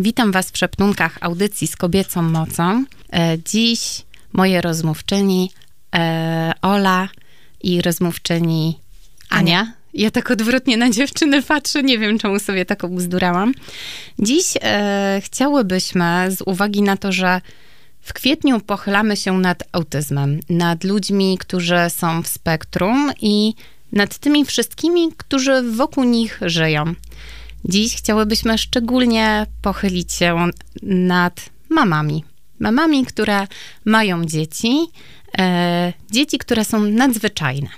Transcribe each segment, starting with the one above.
Witam Was w Szeptunkach audycji z kobiecą mocą. E, dziś moje rozmówczyni e, Ola i rozmówczyni Ania. Ja tak odwrotnie na dziewczyny patrzę, nie wiem czemu sobie tak obzdurałam. Dziś e, chciałybyśmy, z uwagi na to, że w kwietniu pochylamy się nad autyzmem, nad ludźmi, którzy są w spektrum i nad tymi wszystkimi, którzy wokół nich żyją. Dziś chciałybyśmy szczególnie pochylić się nad mamami. Mamami, które mają dzieci, e, dzieci, które są nadzwyczajne.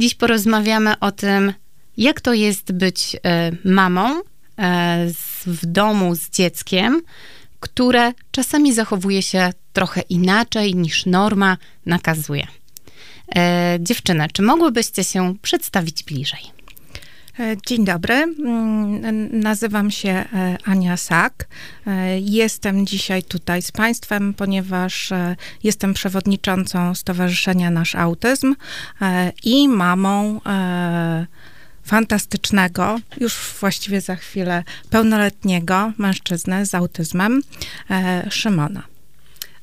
Dziś porozmawiamy o tym, jak to jest być e, mamą e, w domu z dzieckiem, które czasami zachowuje się trochę inaczej niż norma nakazuje. E, dziewczyny, czy mogłybyście się przedstawić bliżej? E, dzień dobry, mm, nazywam się e, Ania Sak. E, jestem dzisiaj tutaj z Państwem, ponieważ jestem przewodniczącą Stowarzyszenia Nasz Autyzm i mamą fantastycznego, już właściwie za chwilę pełnoletniego mężczyznę z autyzmem, Szymona.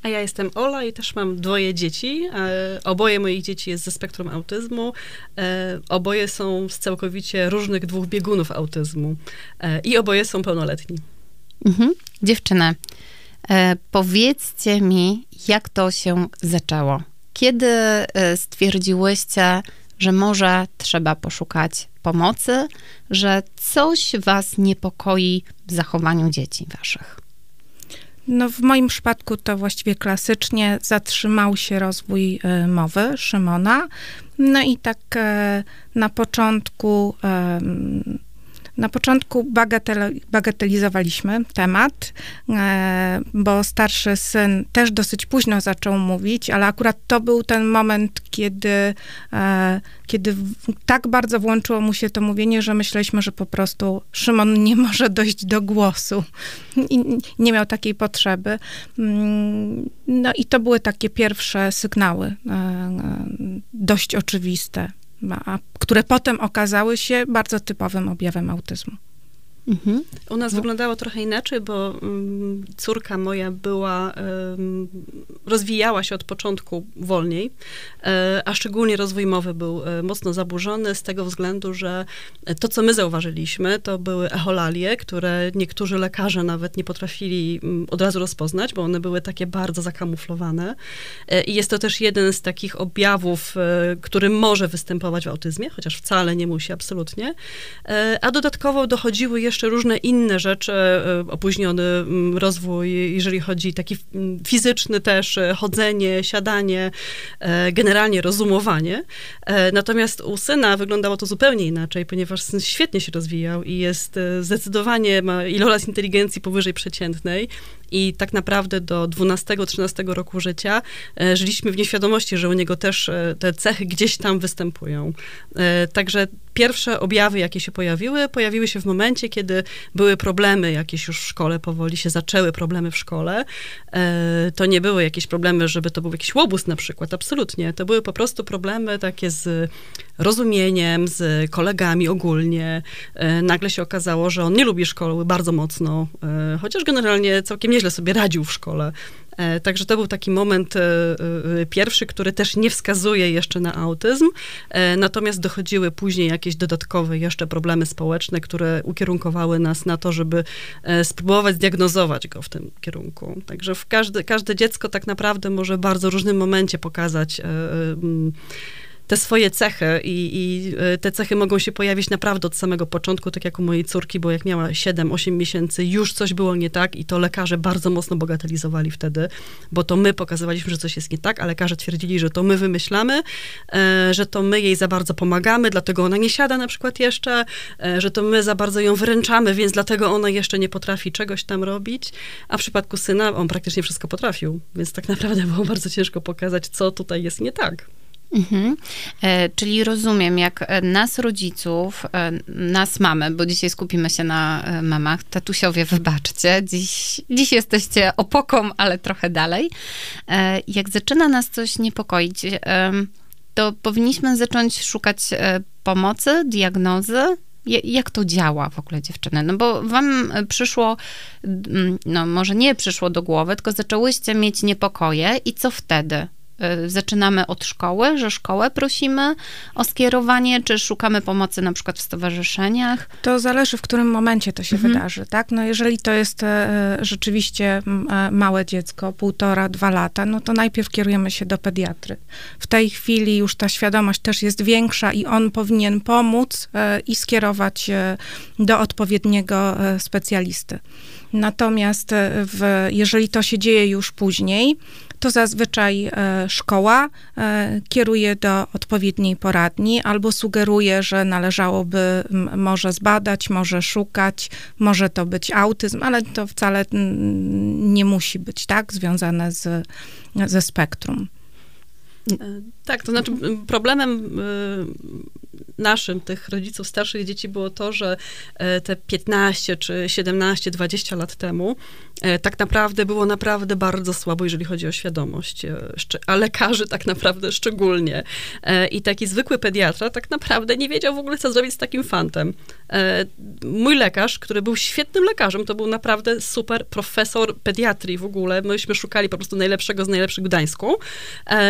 A ja jestem Ola i też mam dwoje dzieci. E, oboje moich dzieci jest ze spektrum autyzmu. E, oboje są z całkowicie różnych dwóch biegunów autyzmu. E, I oboje są pełnoletni. Mhm. Dziewczyny, powiedzcie mi, jak to się zaczęło? Kiedy stwierdziłyście, że może trzeba poszukać pomocy, że coś was niepokoi w zachowaniu dzieci waszych? No, w moim przypadku to właściwie klasycznie zatrzymał się rozwój e, mowy Szymona. No i tak e, na początku na początku bagateli bagatelizowaliśmy temat, e, bo starszy syn też dosyć późno zaczął mówić, ale akurat to był ten moment, kiedy, e, kiedy tak bardzo włączyło mu się to mówienie, że myśleliśmy, że po prostu Szymon nie może dojść do głosu i nie miał takiej potrzeby. Mm, no i to były takie pierwsze sygnały, e, dość oczywiste które potem okazały się bardzo typowym objawem autyzmu. Mhm. U nas no. wyglądało trochę inaczej, bo um, córka moja była, um, rozwijała się od początku wolniej, um, a szczególnie rozwój mowy był e, mocno zaburzony z tego względu, że to, co my zauważyliśmy, to były echolalie, które niektórzy lekarze nawet nie potrafili mm, od razu rozpoznać, bo one były takie bardzo zakamuflowane. E, I jest to też jeden z takich objawów, który może występować w autyzmie, chociaż wcale nie musi, absolutnie. A dodatkowo dochodziły jeszcze jeszcze różne inne rzeczy, e, opóźniony mm, rozwój, jeżeli chodzi taki mm, fizyczny też, e, chodzenie, siadanie, e, generalnie rozumowanie. Natomiast u syna wyglądało to zupełnie inaczej, ponieważ syn świetnie się rozwijał i jest zdecydowanie, ma iloraz inteligencji powyżej przeciętnej i tak naprawdę do 12-13 roku życia e, żyliśmy w nieświadomości, że u niego też e, te cechy gdzieś tam występują. E, także pierwsze objawy, jakie się pojawiły, pojawiły się w momencie, kiedy były problemy jakieś już w szkole, powoli się zaczęły problemy w szkole. To nie były jakieś problemy, żeby to był jakiś łobuz na przykład, absolutnie. To były po prostu problemy takie z rozumieniem, z kolegami ogólnie. Nagle się okazało, że on nie lubi szkoły bardzo mocno, chociaż generalnie całkiem nieźle sobie radził w szkole. E, także to był taki moment e, e, pierwszy, który też nie wskazuje jeszcze na autyzm, natomiast dochodziły później jakieś dodatkowe jeszcze problemy społeczne, które ukierunkowały nas na to, żeby spróbować zdiagnozować go w tym kierunku. Także każde, każde dziecko tak naprawdę może w bardzo różnym momencie pokazać te swoje cechy i, i, e, te cechy mogą się pojawić naprawdę od samego początku, tak jak u mojej córki, bo jak miała 7-8 miesięcy, już coś było nie tak i to lekarze bardzo mocno bagatelizowali wtedy, bo to my pokazywaliśmy, że coś jest nie tak, a lekarze twierdzili, że to my wymyślamy, e, że to my jej za bardzo pomagamy, dlatego ona nie siada na przykład jeszcze, e, że to my za bardzo ją wręczamy, więc dlatego ona jeszcze nie potrafi czegoś tam robić, a w przypadku syna on praktycznie wszystko potrafił, więc tak naprawdę było bardzo ciężko pokazać, co tutaj jest nie tak. Mhm. E, czyli rozumiem, jak e, nas rodziców, e, nas mamy, bo dzisiaj skupimy się na e, mamach, tatusiowie, wybaczcie, dziś, dziś jesteście opoką, ale trochę dalej. E, jak zaczyna nas coś niepokoić, e, to powinniśmy zacząć szukać pomocy, diagnozy, Jak to działa w ogóle dziewczyny? No bo wam przyszło, mm, no może nie przyszło do głowy, tylko zaczęłyście mieć niepokoje i co wtedy? Y, zaczynamy od szkoły, że szkołę prosimy o skierowanie, czy szukamy pomocy na przykład w stowarzyszeniach? To zależy, w którym momencie to się mhm. wydarzy, tak? No jeżeli to jest e, rzeczywiście e, małe dziecko, półtora, dwa lata, no to najpierw kierujemy się do pediatry. W tej chwili już ta świadomość też jest większa i on powinien pomóc e, i skierować do odpowiedniego specjalisty. Natomiast w, jeżeli to się dzieje już później, to zazwyczaj e, szkoła e, kieruje do odpowiedniej poradni albo sugeruje, że należałoby może zbadać, może szukać, może to być autyzm, ale to wcale nie musi być tak związane z, ze spektrum. E, tak, to znaczy problemem naszym, tych rodziców starszych dzieci było to, że te 15 czy 17, 20 lat temu E, tak naprawdę było naprawdę bardzo słabo, jeżeli chodzi o świadomość, e, a lekarzy tak naprawdę szczególnie. E, I taki zwykły pediatra tak naprawdę nie wiedział w ogóle, co zrobić z takim fantem. Mój lekarz, który był świetnym lekarzem, to był naprawdę super profesor pediatrii w ogóle. Myśmy szukali po prostu najlepszego z najlepszych w Gdańsku,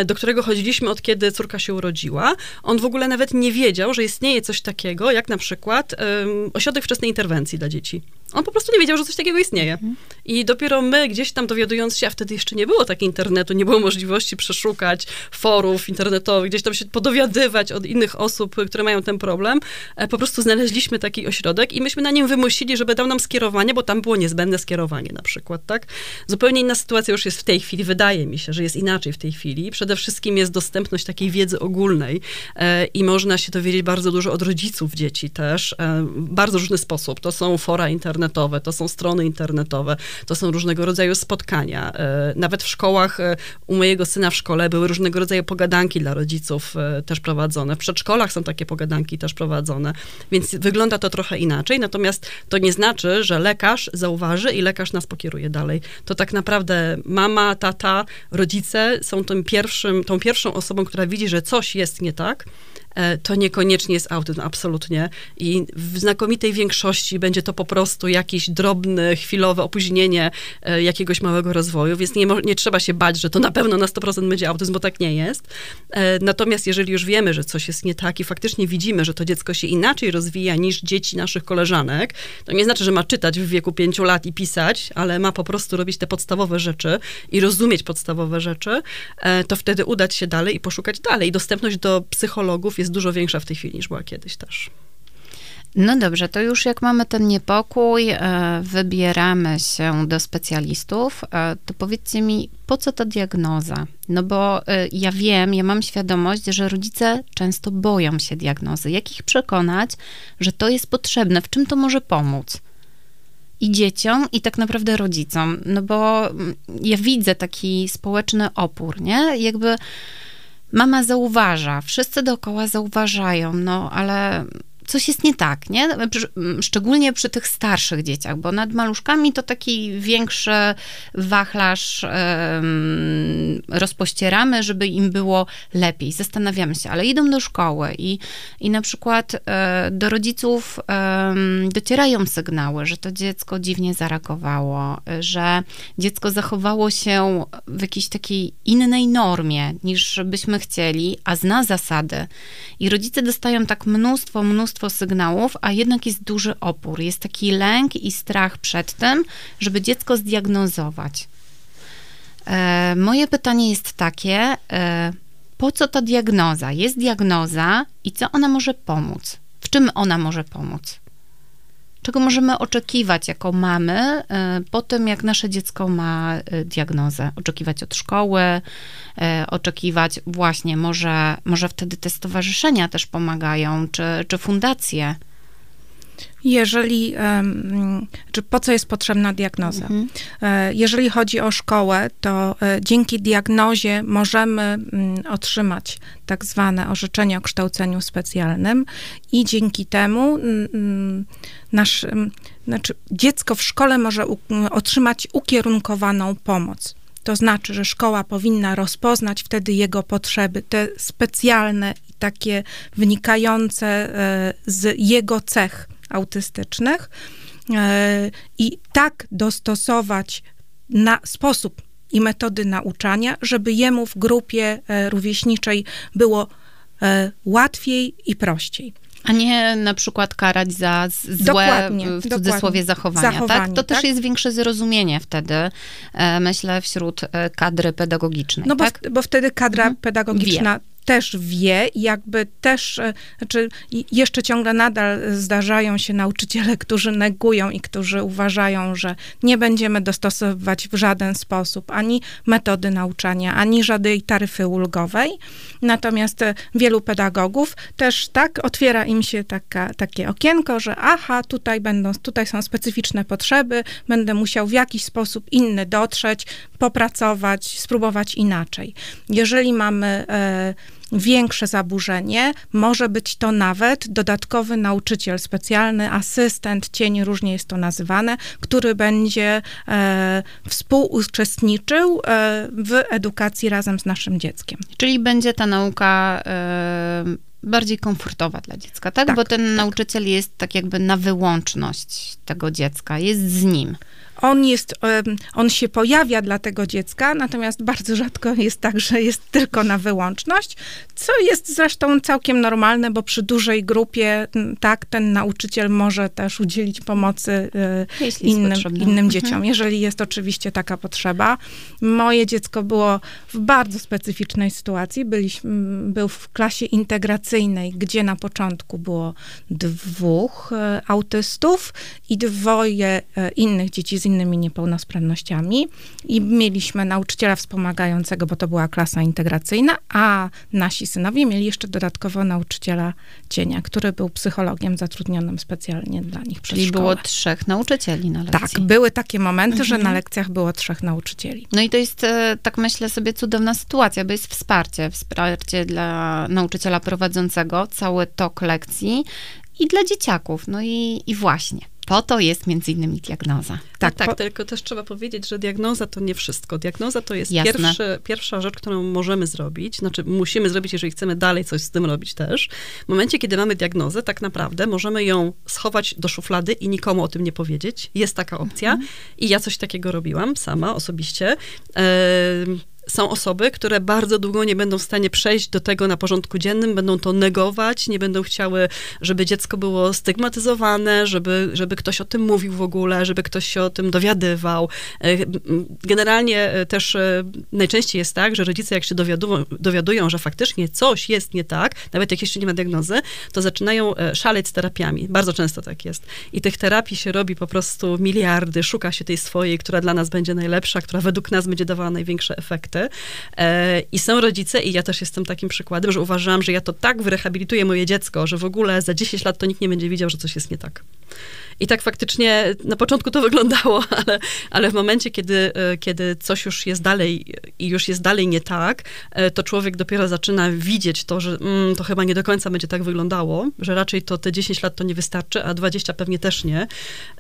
do którego chodziliśmy od kiedy córka się urodziła. On w ogóle nawet nie wiedział, że istnieje coś takiego, jak na przykład um, ośrodek wczesnej interwencji dla dzieci. On po prostu nie wiedział, że coś takiego istnieje. Mhm. I dopiero my gdzieś tam dowiadując się, a wtedy jeszcze nie było tak internetu, nie było możliwości przeszukać forów internetowych, gdzieś tam się podowiadywać od innych osób, które mają ten problem, e, po prostu znaleźliśmy taki ośrodek i myśmy na nim wymusili, żeby dał nam skierowanie, bo tam było niezbędne skierowanie na przykład, tak? Zupełnie inna sytuacja już jest w tej chwili, wydaje mi się, że jest inaczej w tej chwili. Przede wszystkim jest dostępność takiej wiedzy ogólnej e, i można się dowiedzieć bardzo dużo od rodziców dzieci też, e, bardzo różny sposób. To są fora internetowe, internetowe, to są strony internetowe, to są różnego rodzaju spotkania. E, nawet w szkołach, e, u mojego syna w szkole były różnego rodzaju pogadanki dla rodziców e, też prowadzone. W przedszkolach są takie pogadanki też prowadzone, więc wygląda to trochę inaczej, natomiast to nie znaczy, że lekarz zauważy i lekarz nas pokieruje dalej. To tak naprawdę mama, tata, rodzice są tym pierwszym, tą pierwszą osobą, która widzi, że coś jest nie tak, to niekoniecznie jest autyzm, absolutnie. I w znakomitej większości będzie to po prostu jakieś drobne, chwilowe opóźnienie e, jakiegoś małego rozwoju, więc nie, nie trzeba się bać, że to na pewno na 100% będzie autyzm, bo tak nie jest. E, natomiast jeżeli już wiemy, że coś jest nie tak i faktycznie widzimy, że to dziecko się inaczej rozwija niż dzieci naszych koleżanek, to nie znaczy, że ma czytać w wieku pięciu lat i pisać, ale ma po prostu robić te podstawowe rzeczy i rozumieć podstawowe rzeczy, to wtedy udać się dalej i poszukać dalej. Dostępność do psychologów jest dużo większa w tej chwili niż była kiedyś też. No dobrze, to już jak mamy ten niepokój, e, wybieramy się do specjalistów, e, to powiedzcie mi, po co ta diagnoza? No bo e, ja wiem, ja mam świadomość, że rodzice często boją się diagnozy. Jak ich przekonać, że to jest potrzebne? W czym to może pomóc? I dzieciom, i tak naprawdę rodzicom. No bo mm, ja widzę taki społeczny opór, nie? Jakby mama zauważa, wszyscy dookoła zauważają, no ale coś jest nie tak, nie? Szczególnie przy tych starszych dzieciach, bo nad maluszkami to taki większy wachlarz um, rozpościeramy, żeby im było lepiej. Zastanawiamy się, ale idą do szkoły i, i na przykład e, do rodziców um, docierają sygnały, że to dziecko dziwnie zareagowało, że dziecko zachowało się w jakiejś takiej innej normie niż byśmy chcieli, a zna zasady. I rodzice dostają tak mnóstwo, mnóstwo mnóstwo sygnałów, a jednak jest duży opór. Jest taki lęk i strach przed tym, żeby dziecko zdiagnozować. E, moje pytanie jest takie: e, po co ta diagnoza? Jest diagnoza i co ona może pomóc? W czym ona może pomóc? Czego możemy oczekiwać jako mamy e, po tym, jak nasze dziecko ma e, diagnozę? Oczekiwać od szkoły, e, oczekiwać właśnie, może, może wtedy te stowarzyszenia też pomagają, czy, czy fundacje. Jeżeli, czy po co jest potrzebna diagnoza? Mhm. Jeżeli chodzi o szkołę, to dzięki diagnozie możemy mm, otrzymać tak zwane orzeczenie o kształceniu specjalnym i dzięki temu mm, mm, nasz, znaczy dziecko w szkole może otrzymać ukierunkowaną pomoc. To znaczy, że szkoła powinna rozpoznać wtedy jego potrzeby, te specjalne i takie wynikające e, z jego cech autystycznych e, i tak dostosować na sposób i metody nauczania, żeby jemu w grupie e, rówieśniczej było łatwiej i prościej. A nie na przykład karać za złe, dokładnie, w cudzysłowie, dokładnie. zachowania, zachowanie, tak? To tak? też jest większe zrozumienie wtedy, myślę, wśród kadry pedagogicznej, No bo, tak? bo wtedy kadra mhm. pedagogiczna Wie też wie, jakby też, e, znaczy jeszcze ciągle nadal zdarzają się nauczyciele, którzy negują i którzy uważają, że nie będziemy dostosowywać w żaden sposób ani metody nauczania, ani żadnej taryfy ulgowej. Natomiast e, wielu pedagogów też tak otwiera im się taka, takie okienko, że aha, tutaj będą, tutaj są specyficzne potrzeby, będę musiał w jakiś sposób inny dotrzeć, popracować, spróbować inaczej. Jeżeli mamy e, większe zaburzenie, może być to nawet dodatkowy nauczyciel, specjalny asystent, cień, różnie jest to nazywane, który będzie e, współuczestniczył e, w edukacji razem z naszym dzieckiem. Czyli będzie ta nauka e, bardziej komfortowa dla dziecka, tak? tak Bo ten tak. nauczyciel jest tak jakby na wyłączność tego dziecka, jest z nim on jest, on się pojawia dla tego dziecka, natomiast bardzo rzadko jest tak, że jest tylko na wyłączność, co jest zresztą całkiem normalne, bo przy dużej grupie, tak, ten nauczyciel może też udzielić pomocy y, innym, innym mhm. dzieciom, jeżeli jest oczywiście taka potrzeba. Moje dziecko było w bardzo specyficznej sytuacji. Byliśmy, był w klasie integracyjnej, gdzie na początku było dwóch e, autystów i dwoje e, innych dzieci z innymi niepełnosprawnościami i mieliśmy nauczyciela wspomagającego, bo to była klasa integracyjna, a nasi synowie mieli jeszcze dodatkowo nauczyciela cienia, który był psychologiem zatrudnionym specjalnie dla nich przez Czyli szkołę. było trzech nauczycieli na lekcji. Tak, były takie momenty, mhm. że na lekcjach było trzech nauczycieli. No i to jest, e, tak myślę sobie, cudowna sytuacja, bo jest wsparcie, wsparcie dla nauczyciela prowadzącego, cały tok lekcji i dla dzieciaków. No i, i właśnie. Po to jest między innymi diagnoza. Tak, tak, po... tylko też trzeba powiedzieć, że diagnoza to nie wszystko. Diagnoza to jest pierwszy, pierwsza rzecz, którą możemy zrobić, znaczy musimy zrobić, jeżeli chcemy dalej coś z tym robić też. W momencie, kiedy mamy diagnozę, tak naprawdę możemy ją schować do szuflady i nikomu o tym nie powiedzieć. Jest taka opcja mhm. i ja coś takiego robiłam sama osobiście. Yy są osoby, które bardzo długo nie będą w stanie przejść do tego na porządku dziennym, będą to negować, nie będą chciały, żeby dziecko było stygmatyzowane, żeby, żeby ktoś o tym mówił w ogóle, żeby ktoś się o tym dowiadywał. E, generalnie e, też e, najczęściej jest tak, że rodzice jak się dowiadują, dowiadują, że faktycznie coś jest nie tak, nawet jak jeszcze nie ma diagnozy, to zaczynają szaleć z terapiami. Bardzo często tak jest. I tych terapii się robi po prostu miliardy, szuka się tej swojej, która dla nas będzie najlepsza, która według nas będzie dawała największe efekty. E, I są rodzice, i ja też jestem takim przykładem, że uważam, że ja to tak wyrehabilituję moje dziecko, że w ogóle za 10 lat to nikt nie będzie widział, że coś jest nie tak. I tak faktycznie na początku to wyglądało, ale, ale w momencie, kiedy, e, kiedy coś już jest dalej i już jest dalej nie tak, e, to człowiek dopiero zaczyna widzieć to, że mm, to chyba nie do końca będzie tak wyglądało, że raczej to te 10 lat to nie wystarczy, a 20 pewnie też nie.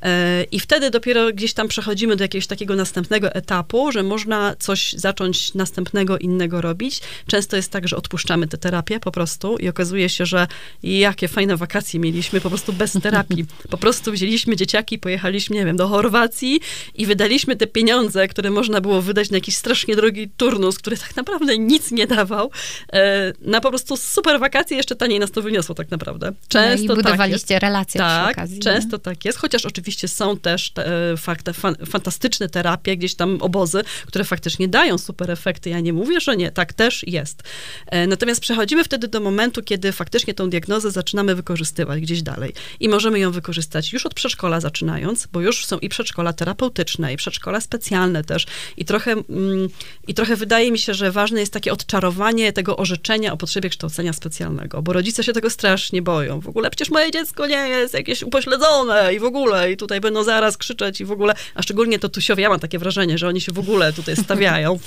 E, I wtedy dopiero gdzieś tam przechodzimy do jakiegoś takiego następnego etapu, że można coś zacząć następnego, innego robić. Często jest tak, że odpuszczamy tę terapię po prostu i okazuje się, że jakie fajne wakacje mieliśmy po prostu bez terapii. Po prostu wzięliśmy dzieciaki, pojechaliśmy, nie wiem, do Chorwacji i wydaliśmy te pieniądze, które można było wydać na jakiś strasznie drogi turnus, który tak naprawdę nic nie dawał, e, na po prostu super wakacje, jeszcze taniej nas to wyniosło tak naprawdę. Często no i budowaliście tak relacje tak, przy okazji. często nie? tak jest, chociaż oczywiście są też te, e, fakty, fan, fantastyczne terapie, gdzieś tam obozy, które faktycznie dają super efekty. Ja nie mówię, że nie, tak też jest. E, natomiast przechodzimy wtedy do momentu, kiedy faktycznie tą diagnozę zaczynamy wykorzystywać gdzieś dalej i możemy ją wykorzystać już od przedszkola zaczynając, bo już są i przedszkola terapeutyczne, i przedszkola specjalne też. I trochę, mm, I trochę wydaje mi się, że ważne jest takie odczarowanie tego orzeczenia o potrzebie kształcenia specjalnego, bo rodzice się tego strasznie boją. W ogóle przecież moje dziecko nie jest jakieś upośledzone i w ogóle, i tutaj będą zaraz krzyczeć i w ogóle, a szczególnie to tusiowie, ja mam takie wrażenie, że oni się w ogóle tutaj stawiają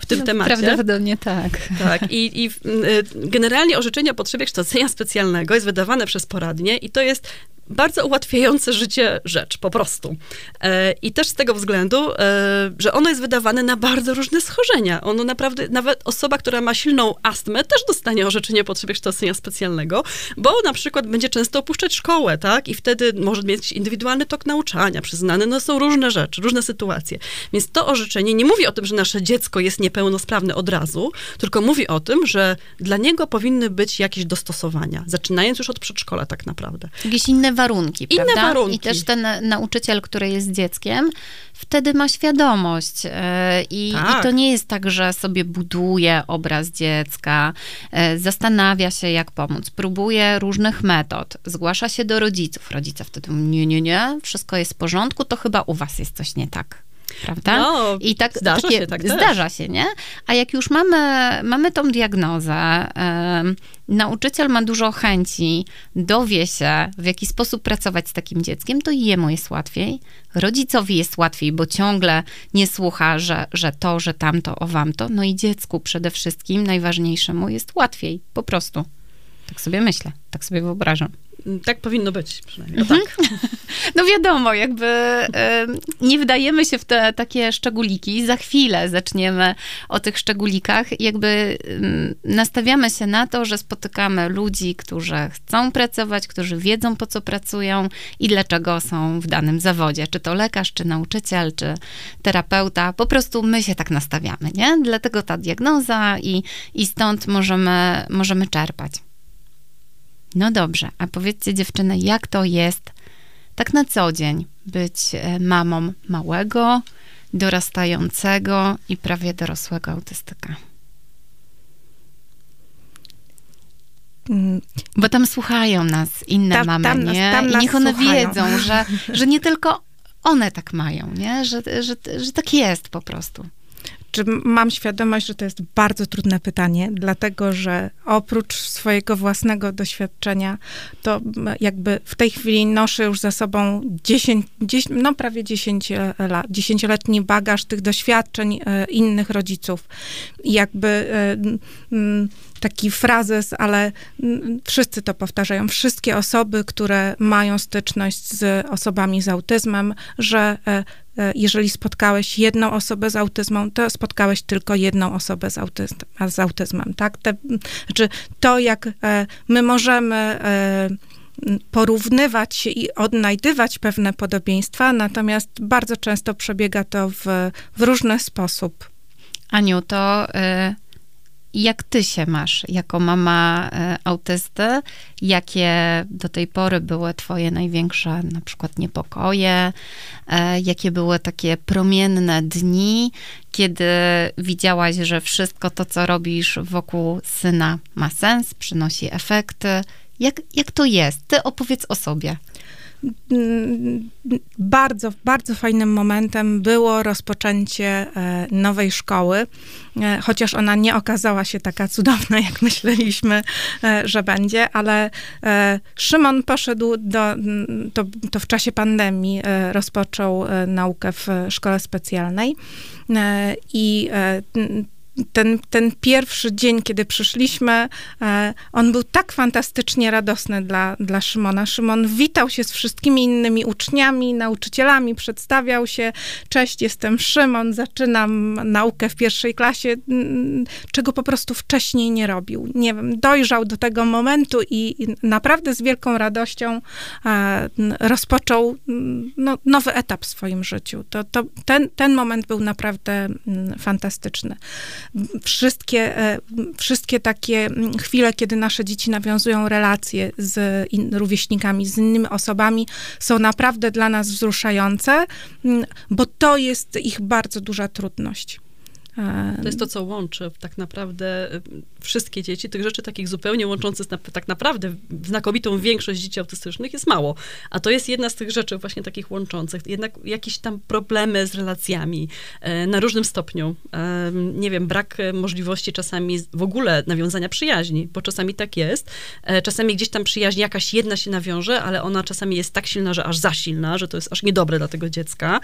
w tym no, temacie. Prawdopodobnie tak. Tak. I, I y, generalnie orzeczenie o potrzebie kształcenia specjalnego jest wydawane przez poradnie i to jest bardzo ułatwiające życie rzecz, po prostu. E, I też z tego względu, e, że ono jest wydawane na bardzo różne schorzenia. Ono naprawdę, nawet osoba, która ma silną astmę, też dostanie orzeczenie o potrzebie kształcenia specjalnego, bo na przykład będzie często opuszczać szkołę, tak? I wtedy może mieć indywidualny tok nauczania przyznany. No są różne rzeczy, różne sytuacje. Więc to orzeczenie nie mówi o tym, że nasze dziecko jest niepełnosprawne od razu, tylko mówi o tym, że dla niego powinny być jakieś dostosowania, zaczynając już od przedszkola tak naprawdę. Jakieś inne warunki, Inne prawda? warunki. I też ten nauczyciel, który jest dzieckiem, wtedy ma świadomość. e, I, Tak. I to nie jest tak, że sobie buduje obraz dziecka, e, zastanawia się, jak pomóc, próbuje różnych metod, zgłasza się do rodziców. Rodzice wtedy mówią, nie, nie, nie, wszystko jest w porządku, to chyba u was jest coś nie tak. Prawda? No, I tak, zdarza takie, się tak też. Zdarza się, nie? A jak już mamy, mamy tą diagnozę, nauczyciel ma dużo chęci, dowie się, w jaki sposób pracować z takim dzieckiem, to jemu jest łatwiej. Rodzicowi jest łatwiej, bo ciągle nie słucha, że, że to, że tamto, o wamto. No i dziecku przede wszystkim, najważniejszemu, jest łatwiej. Po prostu. Tak sobie myślę, tak sobie wyobrażam. Tak powinno być przynajmniej. Mhm. No tak. No wiadomo, jakby nie wdajemy się w te takie szczególiki. Za chwilę zaczniemy o tych szczególikach. Jakby mm, nastawiamy się na to, że spotykamy ludzi, którzy chcą pracować, którzy wiedzą po co pracują i dlaczego są w danym zawodzie. Czy to lekarz, czy nauczyciel, czy terapeuta. Po prostu my się tak nastawiamy, nie? Dlatego ta diagnoza i, i stąd możemy, możemy czerpać. No dobrze, a powiedzcie dziewczyny, jak to jest tak na co dzień być e, mamą małego, dorastającego i prawie dorosłego autystyka? Mm, Bo tam słuchają nas inne Tam- mamy, tam nas- nie? tam I nas niech one słuchają. wiedzą, że, że nie tylko one tak mają, nie? Że, że, że tak jest po prostu. Czy mam świadomość, że to jest bardzo trudne pytanie, dlatego że oprócz swojego własnego doświadczenia, to jakby w tej chwili noszę już za sobą 10, 10 no prawie 10 e, lat, 10-letni bagaż tych doświadczeń e, innych rodziców. Jakby e, taki frazes, ale wszyscy to powtarzają, wszystkie osoby, które mają styczność z osobami z autyzmem, że e, jeżeli spotkałeś jedną osobę z autyzmem, to spotkałeś tylko jedną osobę z, autyzm, z autyzmem, tak? Te, znaczy to, jak e, my możemy e, porównywać i odnajdywać pewne podobieństwa, natomiast bardzo często przebiega to w, w różny sposób. Aniu, to y, jak ty się masz jako mama y, autysty? Jakie do tej pory były twoje największe na przykład niepokoje? E, jakie były takie promienne dni, kiedy widziałaś, że wszystko to, co robisz wokół syna ma sens, przynosi efekty? Jak, jak to jest? Ty opowiedz o sobie. Bardzo, bardzo fajnym momentem było rozpoczęcie e, nowej szkoły, e, chociaż ona nie okazała się taka cudowna, jak myśleliśmy, e, że będzie, ale Szymon poszedł do, to, to w czasie pandemii rozpoczął naukę w szkole specjalnej i ten, ten pierwszy dzień, kiedy przyszliśmy, e, on był tak fantastycznie radosny dla, dla Szymona. Szymon witał się z wszystkimi innymi uczniami, nauczycielami, przedstawiał się. Cześć, jestem Szymon, zaczynam naukę w pierwszej klasie, mm, czego po prostu wcześniej nie robił. Nie wiem, dojrzał do tego momentu i, naprawdę z wielką radością e, rozpoczął mm, no, nowy etap w swoim życiu. To, to, ten, ten moment był naprawdę mm, fantastyczny wszystkie, e, wszystkie takie mm, chwile, kiedy nasze dzieci nawiązują relacje z in, rówieśnikami, z innymi osobami, są naprawdę dla nas wzruszające, mm, bo to jest ich bardzo duża trudność. To jest to, co łączy tak naprawdę y, wszystkie dzieci. Tych rzeczy takich zupełnie łączących tak naprawdę znakomitą większość dzieci autystycznych jest mało. A to jest jedna z tych rzeczy właśnie takich łączących. Jednak jakieś tam problemy z relacjami e, na różnym stopniu. E, Nie wiem, brak możliwości czasami w ogóle nawiązania przyjaźni, bo czasami tak jest. E, Czasami gdzieś tam przyjaźń jakaś jedna się nawiąże, ale ona czasami jest tak silna, że aż za silna, że to jest aż niedobre dla tego dziecka.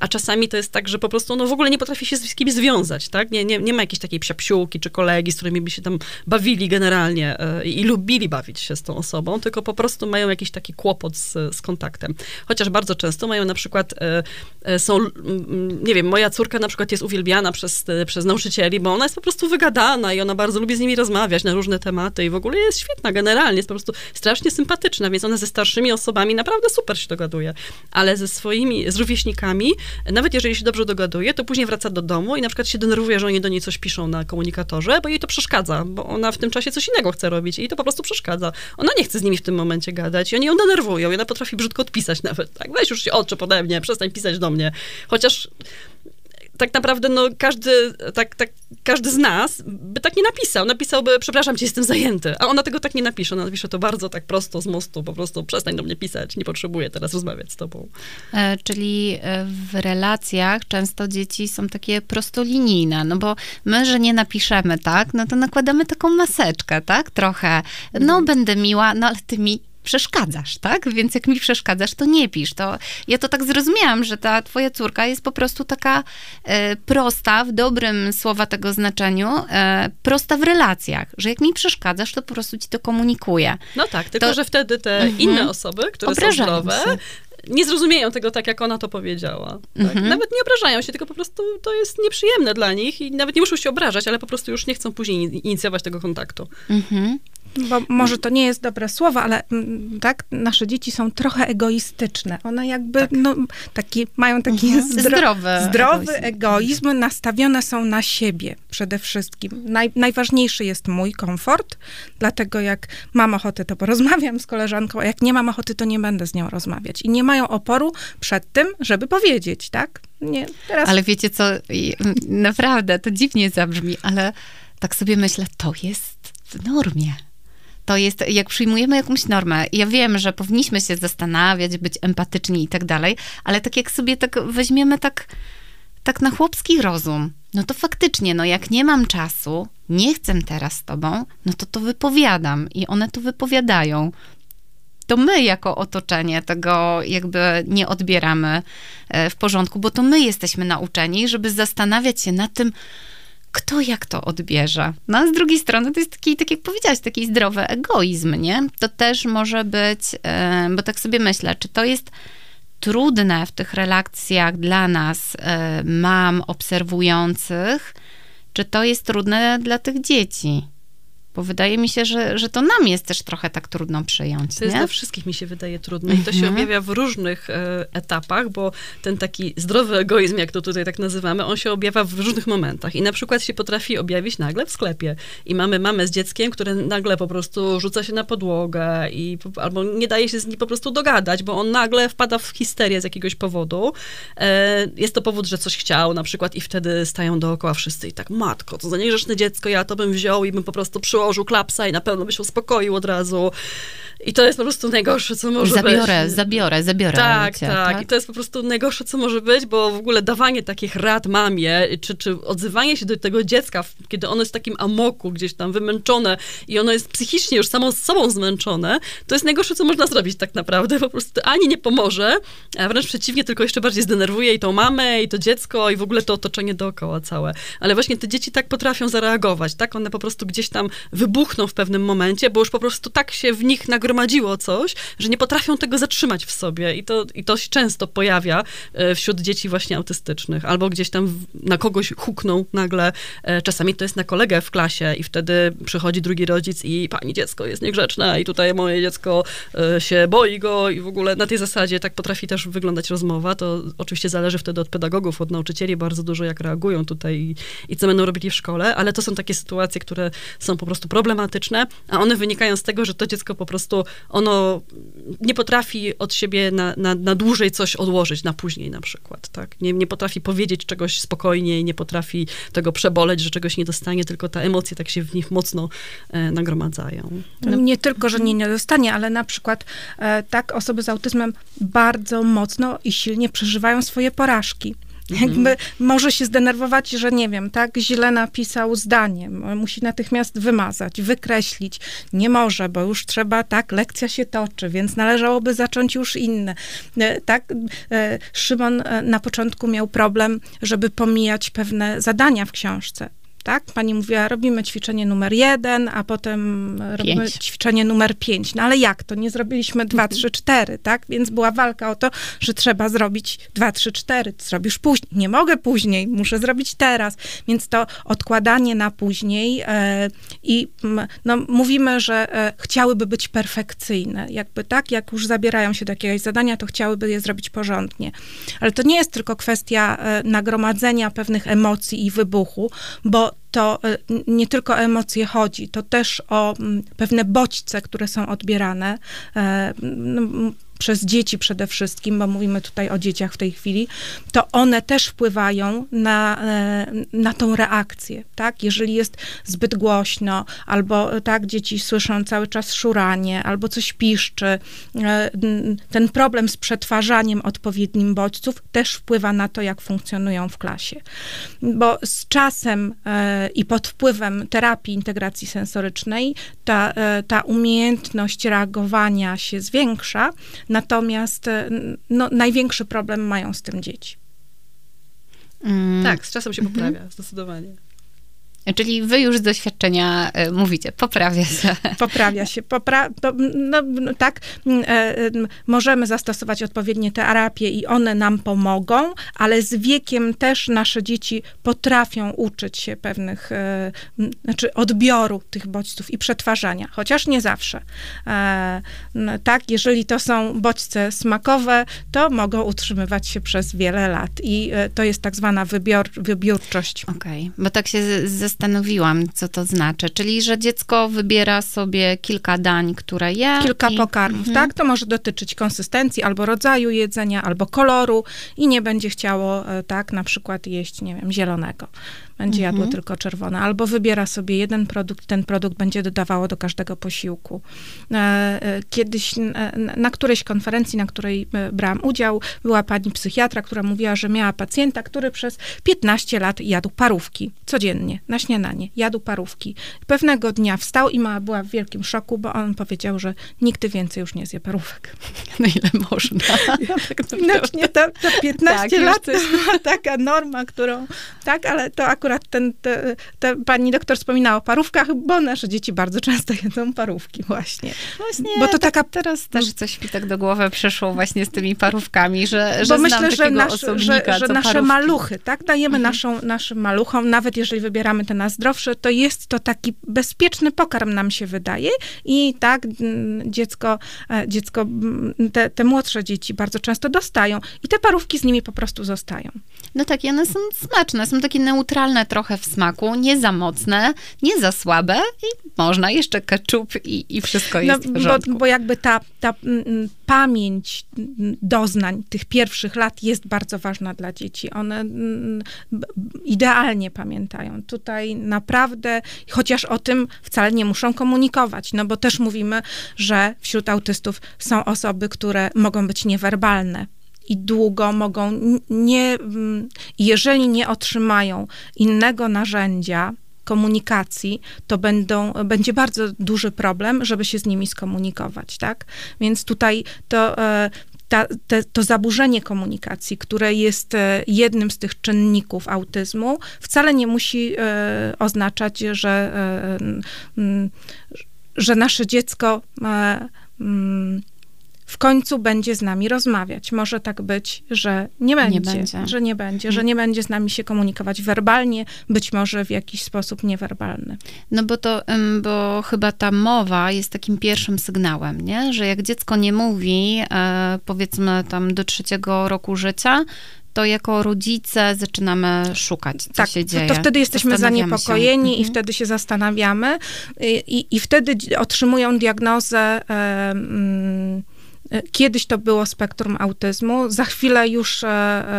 A czasami to jest tak, że po prostu ono w ogóle nie potrafi się z kimś związać. Nawiązać, tak? Nie, nie, nie ma jakiejś takiej psiapsiółki czy kolegi, z którymi by się tam bawili generalnie e, i lubili bawić się z tą osobą, tylko po prostu mają jakiś taki kłopot z, z kontaktem. Chociaż bardzo często mają na przykład, e, e, są, nie wiem, moja córka na przykład jest uwielbiana przez, przez nauczycieli, bo ona jest po prostu wygadana i ona bardzo lubi z nimi rozmawiać na różne tematy i w ogóle jest świetna generalnie, jest po prostu strasznie sympatyczna, więc ona ze starszymi osobami naprawdę super się dogaduje, ale ze swoimi, z rówieśnikami, nawet jeżeli się dobrze dogaduje, to później wraca do domu i na przykład się denerwuje, że oni do niej coś piszą na komunikatorze, bo jej to przeszkadza, bo ona w tym czasie coś innego chce robić i to po prostu przeszkadza. Ona nie chce z nimi w tym momencie gadać i oni ją denerwują i ona potrafi brzydko odpisać nawet, tak, weź już się odczep ode mnie, przestań pisać do mnie. Chociaż tak naprawdę no, każdy, tak, tak, każdy z nas by tak nie napisał. Napisałby, przepraszam cię, jestem zajęty. A ona tego tak nie napisze. Ona napisze to bardzo tak prosto z mostu, po prostu przestań do mnie pisać, nie potrzebuję teraz rozmawiać z tobą. E, czyli e, w relacjach często dzieci są takie prostolinijne, no bo my, że nie napiszemy, tak, no to nakładamy taką maseczkę, tak, trochę. No, mhm. będę miła, no ale ty mi przeszkadzasz, tak? Więc jak mi przeszkadzasz, to nie pisz. To ja to tak zrozumiałam, że ta twoja córka jest po prostu taka e, prosta, w dobrym słowa tego znaczeniu, e, prosta w relacjach, że jak mi przeszkadzasz, to po prostu ci to komunikuje. No tak, tylko to, że wtedy te mm -hmm. inne osoby, które są zdrowe, się nie zrozumieją tego tak, jak ona to powiedziała. Tak? Mhm. Nawet nie obrażają się, tylko po prostu to jest nieprzyjemne dla nich i nawet nie muszą się obrażać, ale po prostu już nie chcą później inicjować tego kontaktu. Mhm. Bo może to nie jest dobre słowo, ale mm, tak, nasze dzieci są trochę egoistyczne. One jakby, tak. no, taki, mają taki mhm. zdro, zdrowy, zdrowy egoizm. egoizm. nastawione są na siebie przede wszystkim. Naj, najważniejszy jest mój komfort, dlatego jak mam ochotę, to porozmawiam z koleżanką, a jak nie mam ochoty, to nie będę z nią rozmawiać. I nie mają oporu przed tym, żeby powiedzieć, tak? Nie, teraz... Ale wiecie co, naprawdę, to dziwnie zabrzmi, ale tak sobie myślę, to jest w normie to jest, jak przyjmujemy jakąś normę, ja wiem, że powinniśmy się zastanawiać, być empatyczni i tak dalej, ale tak jak sobie tak weźmiemy tak, tak na chłopski rozum, no to faktycznie, no jak nie mam czasu, nie chcę teraz z tobą, no to to wypowiadam i one to wypowiadają. To my jako otoczenie tego jakby nie odbieramy e, w porządku, bo to my jesteśmy nauczeni, żeby zastanawiać się nad tym, kto jak to odbierze. No a z drugiej strony to jest taki, tak jak powiedziałaś, taki zdrowy egoizm, nie? To też może być, bo tak sobie myślę, czy to jest trudne w tych relacjach dla nas mam obserwujących, czy to jest trudne dla tych dzieci? Bo wydaje mi się, że, że to nam jest też trochę tak trudno przyjąć. To jest dla wszystkich, mi się wydaje, trudne. I to się mhm. objawia w różnych e, etapach, bo ten taki zdrowy egoizm, jak to tutaj tak nazywamy, on się objawia w różnych momentach. I na przykład się potrafi objawić nagle w sklepie. I mamy mamę z dzieckiem, które nagle po prostu rzuca się na podłogę i albo nie daje się z nim po prostu dogadać, bo on nagle wpada w histerię z jakiegoś powodu. E, jest to powód, że coś chciał na przykład i wtedy stają dookoła wszyscy i tak, matko, co za niegrzeczne dziecko, ja to bym wziął i bym po prostu przyłożył przyłożył klapsa i na pewno by się uspokoił od razu. I to jest po prostu najgorsze, co może zabiorę, być. Zabiorę, zabiorę, zabiorę. Tak, tak, tak. I to jest po prostu najgorsze, co może być, bo w ogóle dawanie takich rad mamie, czy, czy odzywanie się do tego dziecka, kiedy ono jest w takim amoku, gdzieś tam wymęczone i ono jest psychicznie już samo z sobą zmęczone, to jest najgorsze, co można zrobić tak naprawdę. Po prostu ani nie pomoże, a wręcz przeciwnie, tylko jeszcze bardziej zdenerwuje i tą mamę, i to dziecko, i w ogóle to otoczenie dookoła całe. Ale właśnie te dzieci tak potrafią zareagować, tak? One po prostu gdzieś tam wybuchną w pewnym momencie, bo już po prostu tak się w nich nagromadziło coś, że nie potrafią tego zatrzymać w sobie. I to, i to się często pojawia e, wśród dzieci właśnie autystycznych, albo gdzieś tam na kogoś hukną nagle, e, czasami to jest na kolegę w klasie i wtedy przychodzi drugi rodzic i pani dziecko jest niegrzeczne i tutaj moje dziecko e, się boi go i w ogóle na tej zasadzie tak potrafi też wyglądać rozmowa, to oczywiście zależy wtedy od pedagogów, od nauczycieli bardzo dużo jak reagują tutaj i, i co będą robili w szkole, ale to są takie sytuacje, które są po prostu problematyczne, a one wynikają z tego, że to dziecko po prostu, ono nie potrafi od siebie na, na, na dłużej coś odłożyć, na później na przykład, tak? Nie, nie potrafi powiedzieć czegoś spokojnie i nie potrafi tego przeboleć, że czegoś nie dostanie, tylko te emocje tak się w nich mocno e, nagromadzają. No. Nie tylko, że nie, nie dostanie, ale na przykład e, tak osoby z autyzmem bardzo mocno i silnie przeżywają swoje porażki. Jakby może się zdenerwować, że nie wiem, tak, źle napisał zdanie, musi natychmiast wymazać, wykreślić. Nie może, bo już trzeba, tak, lekcja się toczy, więc należałoby zacząć już inne. E, tak, e, Szymon e, na początku miał problem, żeby pomijać pewne zadania w książce tak? Pani mówiła, robimy ćwiczenie numer jeden, a potem pięć. robimy ćwiczenie numer pięć. No ale jak to? Nie zrobiliśmy dwa, mhm. trzy, cztery, tak? Więc była walka o to, że trzeba zrobić dwa, trzy, cztery. Zrobisz później. Nie mogę później, muszę zrobić teraz. Więc to odkładanie na później e, i no, mówimy, że e, chciałyby być perfekcyjne. Jakby tak, jak już zabierają się do jakiegoś zadania, to chciałyby je zrobić porządnie. Ale to nie jest tylko kwestia e, nagromadzenia pewnych emocji i wybuchu, bo to e, nie tylko o emocje chodzi, to też o pewne bodźce, które są odbierane. E, przez dzieci przede wszystkim, bo mówimy tutaj o dzieciach w tej chwili, to one też wpływają na, e, na tą reakcję, tak? Jeżeli jest zbyt głośno, albo tak, dzieci słyszą cały czas szuranie, albo coś piszczy, e, ten problem z przetwarzaniem odpowiednim bodźców też wpływa na to, jak funkcjonują w klasie. Bo z czasem e, i pod wpływem terapii integracji sensorycznej ta, ta umiejętność reagowania się zwiększa, Natomiast e, no, największy problem mają z tym dzieci. Mm. Tak, z czasem się poprawia, mhm. zdecydowanie. Czyli wy już z doświadczenia y, mówicie, poprawia się. Poprawia się. Popra no, no, tak, y, y, możemy zastosować odpowiednie terapie i one nam pomogą, ale z wiekiem też nasze dzieci potrafią uczyć się pewnych, znaczy odbioru tych bodźców i przetwarzania, chociaż nie zawsze. No, tak, jeżeli to są bodźce smakowe, to mogą utrzymywać się przez wiele lat i to jest tak zwana wybior, wybiórczość. Okej, okay. bo tak się zastanawiam, zastanowiłam, co to znaczy. Czyli, że dziecko wybiera sobie kilka dań, które je. Kilka i... pokarmów, mhm. tak? To może dotyczyć konsystencji albo rodzaju jedzenia, albo koloru i nie będzie chciało, e, tak, na przykład jeść, nie wiem, zielonego będzie jadło mhm. tylko czerwone, albo wybiera sobie jeden produkt, ten produkt będzie dodawało do każdego posiłku. E, e, kiedyś na którejś konferencji, na której e, brałam udział, była pani psychiatra, która mówiła, że miała pacjenta, który przez 15 lat jadł parówki codziennie, na śniadanie, jadł parówki. Pewnego dnia wstał i mama była w wielkim szoku, bo on powiedział, że nigdy więcej już nie zje parówek. Na ile można. Ja tak to, to 15 tak, lat to była taka norma, którą, tak, ale to akurat akurat ten, te, te, pani doktor wspominała o parówkach, bo nasze dzieci bardzo często jedzą parówki właśnie. Właśnie, bo to tak, taka... teraz też coś mi tak do głowy przyszło właśnie z tymi parówkami, że, że bo myślę, że, nasz, że, że nasze parówki. maluchy, tak, dajemy mhm. naszą, naszym maluchom, nawet jeżeli wybieramy te najzdrowsze, to jest to taki bezpieczny pokarm nam się wydaje i tak dziecko, e, dziecko te, te młodsze dzieci bardzo często dostają i te parówki z nimi po prostu zostają. No tak, i one są smaczne, są takie neutralne trochę w smaku, nie za mocne, nie za słabe i można jeszcze keczup i, i wszystko jest no, w porządku. Bo, bo jakby ta, ta mm, pamięć doznań tych pierwszych lat jest bardzo ważna dla dzieci. One mm, idealnie pamiętają. Tutaj naprawdę, chociaż o tym wcale nie muszą komunikować, no bo też mówimy, że wśród autystów są osoby, które mogą być niewerbalne i długo mogą nie, mm, jeżeli nie otrzymają innego narzędzia, komunikacji, to będą, będzie bardzo duży problem, żeby się z nimi skomunikować, tak? Więc tutaj to, e, ta, te, to zaburzenie komunikacji, które jest e, jednym z tych czynników autyzmu, wcale nie musi e, oznaczać, że, że nasze dziecko w końcu będzie z nami rozmawiać. Może tak być, że nie będzie, nie będzie. że nie będzie, że nie będzie z nami się komunikować werbalnie, być może w jakiś sposób niewerbalny. No bo to, bo chyba ta mowa jest takim pierwszym sygnałem, nie? Że jak dziecko nie mówi, e, powiedzmy tam do trzeciego roku życia, to jako rodzice zaczynamy szukać, co tak, się dzieje. To wtedy jesteśmy zaniepokojeni i mhm. wtedy się zastanawiamy i, i, i wtedy otrzymują diagnozę. Kiedyś to było spektrum autyzmu, za chwilę już,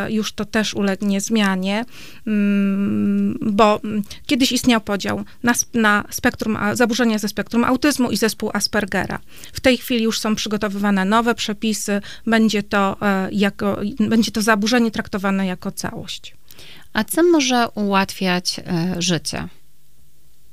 już to też ulegnie zmianie, mm, bo mm, kiedyś istniał podział na, na spektrum, zaburzenia ze spektrum autyzmu i zespół Aspergera. W tej chwili już są przygotowywane nowe przepisy, będzie to, jako, będzie to zaburzenie traktowane jako całość. A co może ułatwiać życie?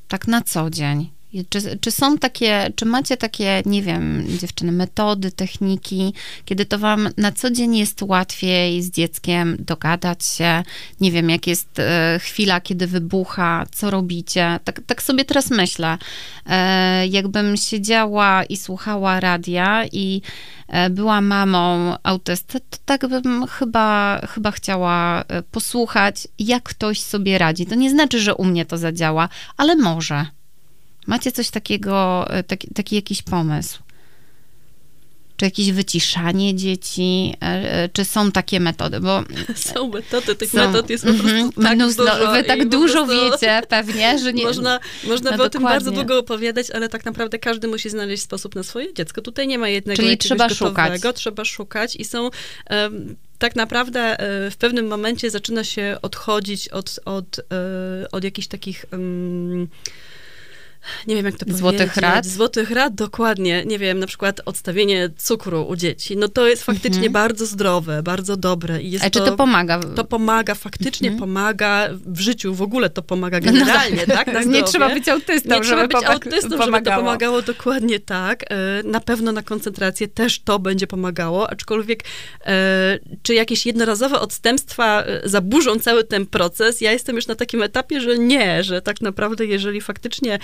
Tak na co dzień? Czy, czy są takie, czy macie takie, nie wiem, dziewczyny, metody, techniki, kiedy to wam na co dzień jest łatwiej z dzieckiem dogadać się? Nie wiem, jak jest e, chwila, kiedy wybucha, co robicie? Tak, tak sobie teraz myślę. E, jakbym siedziała i słuchała radia i e, była mamą autysty, to tak bym chyba, chyba chciała posłuchać, jak ktoś sobie radzi. To nie znaczy, że u mnie to zadziała, ale może. Macie coś takiego, e, taki, taki jakiś pomysł? Czy jakieś wyciszanie dzieci? E, e, czy są takie metody? Bo są metody, tych są, metod jest po prostu mm -hmm, tak mnóstwo, dużo. Wy tak dużo wiecie pewnie, że nie... Można, można no by o tym bardzo długo opowiadać, ale tak naprawdę każdy musi znaleźć sposób na swoje dziecko. Tutaj nie ma jednego Czyli trzeba szukać. Trzeba szukać i są... Um, tak naprawdę w pewnym momencie zaczyna się odchodzić od, od, od jakichś takich um, nie wiem jak to powiedzieć. Złotych rad? Złotych rad, dokładnie. Nie wiem, na przykład odstawienie cukru u dzieci. No to jest faktycznie mhm. bardzo zdrowe, bardzo dobre. I jest A to, czy to pomaga? To pomaga, faktycznie mhm. pomaga w życiu, w ogóle to pomaga generalnie, no tak? tak nie trzeba być autystą, Nie trzeba być autystą, pomagało. żeby to pomagało, dokładnie tak. E, na pewno na koncentrację też to będzie pomagało, aczkolwiek e, czy jakieś jednorazowe odstępstwa e, zaburzą cały ten proces? Ja jestem już na takim etapie, że nie, że tak naprawdę jeżeli faktycznie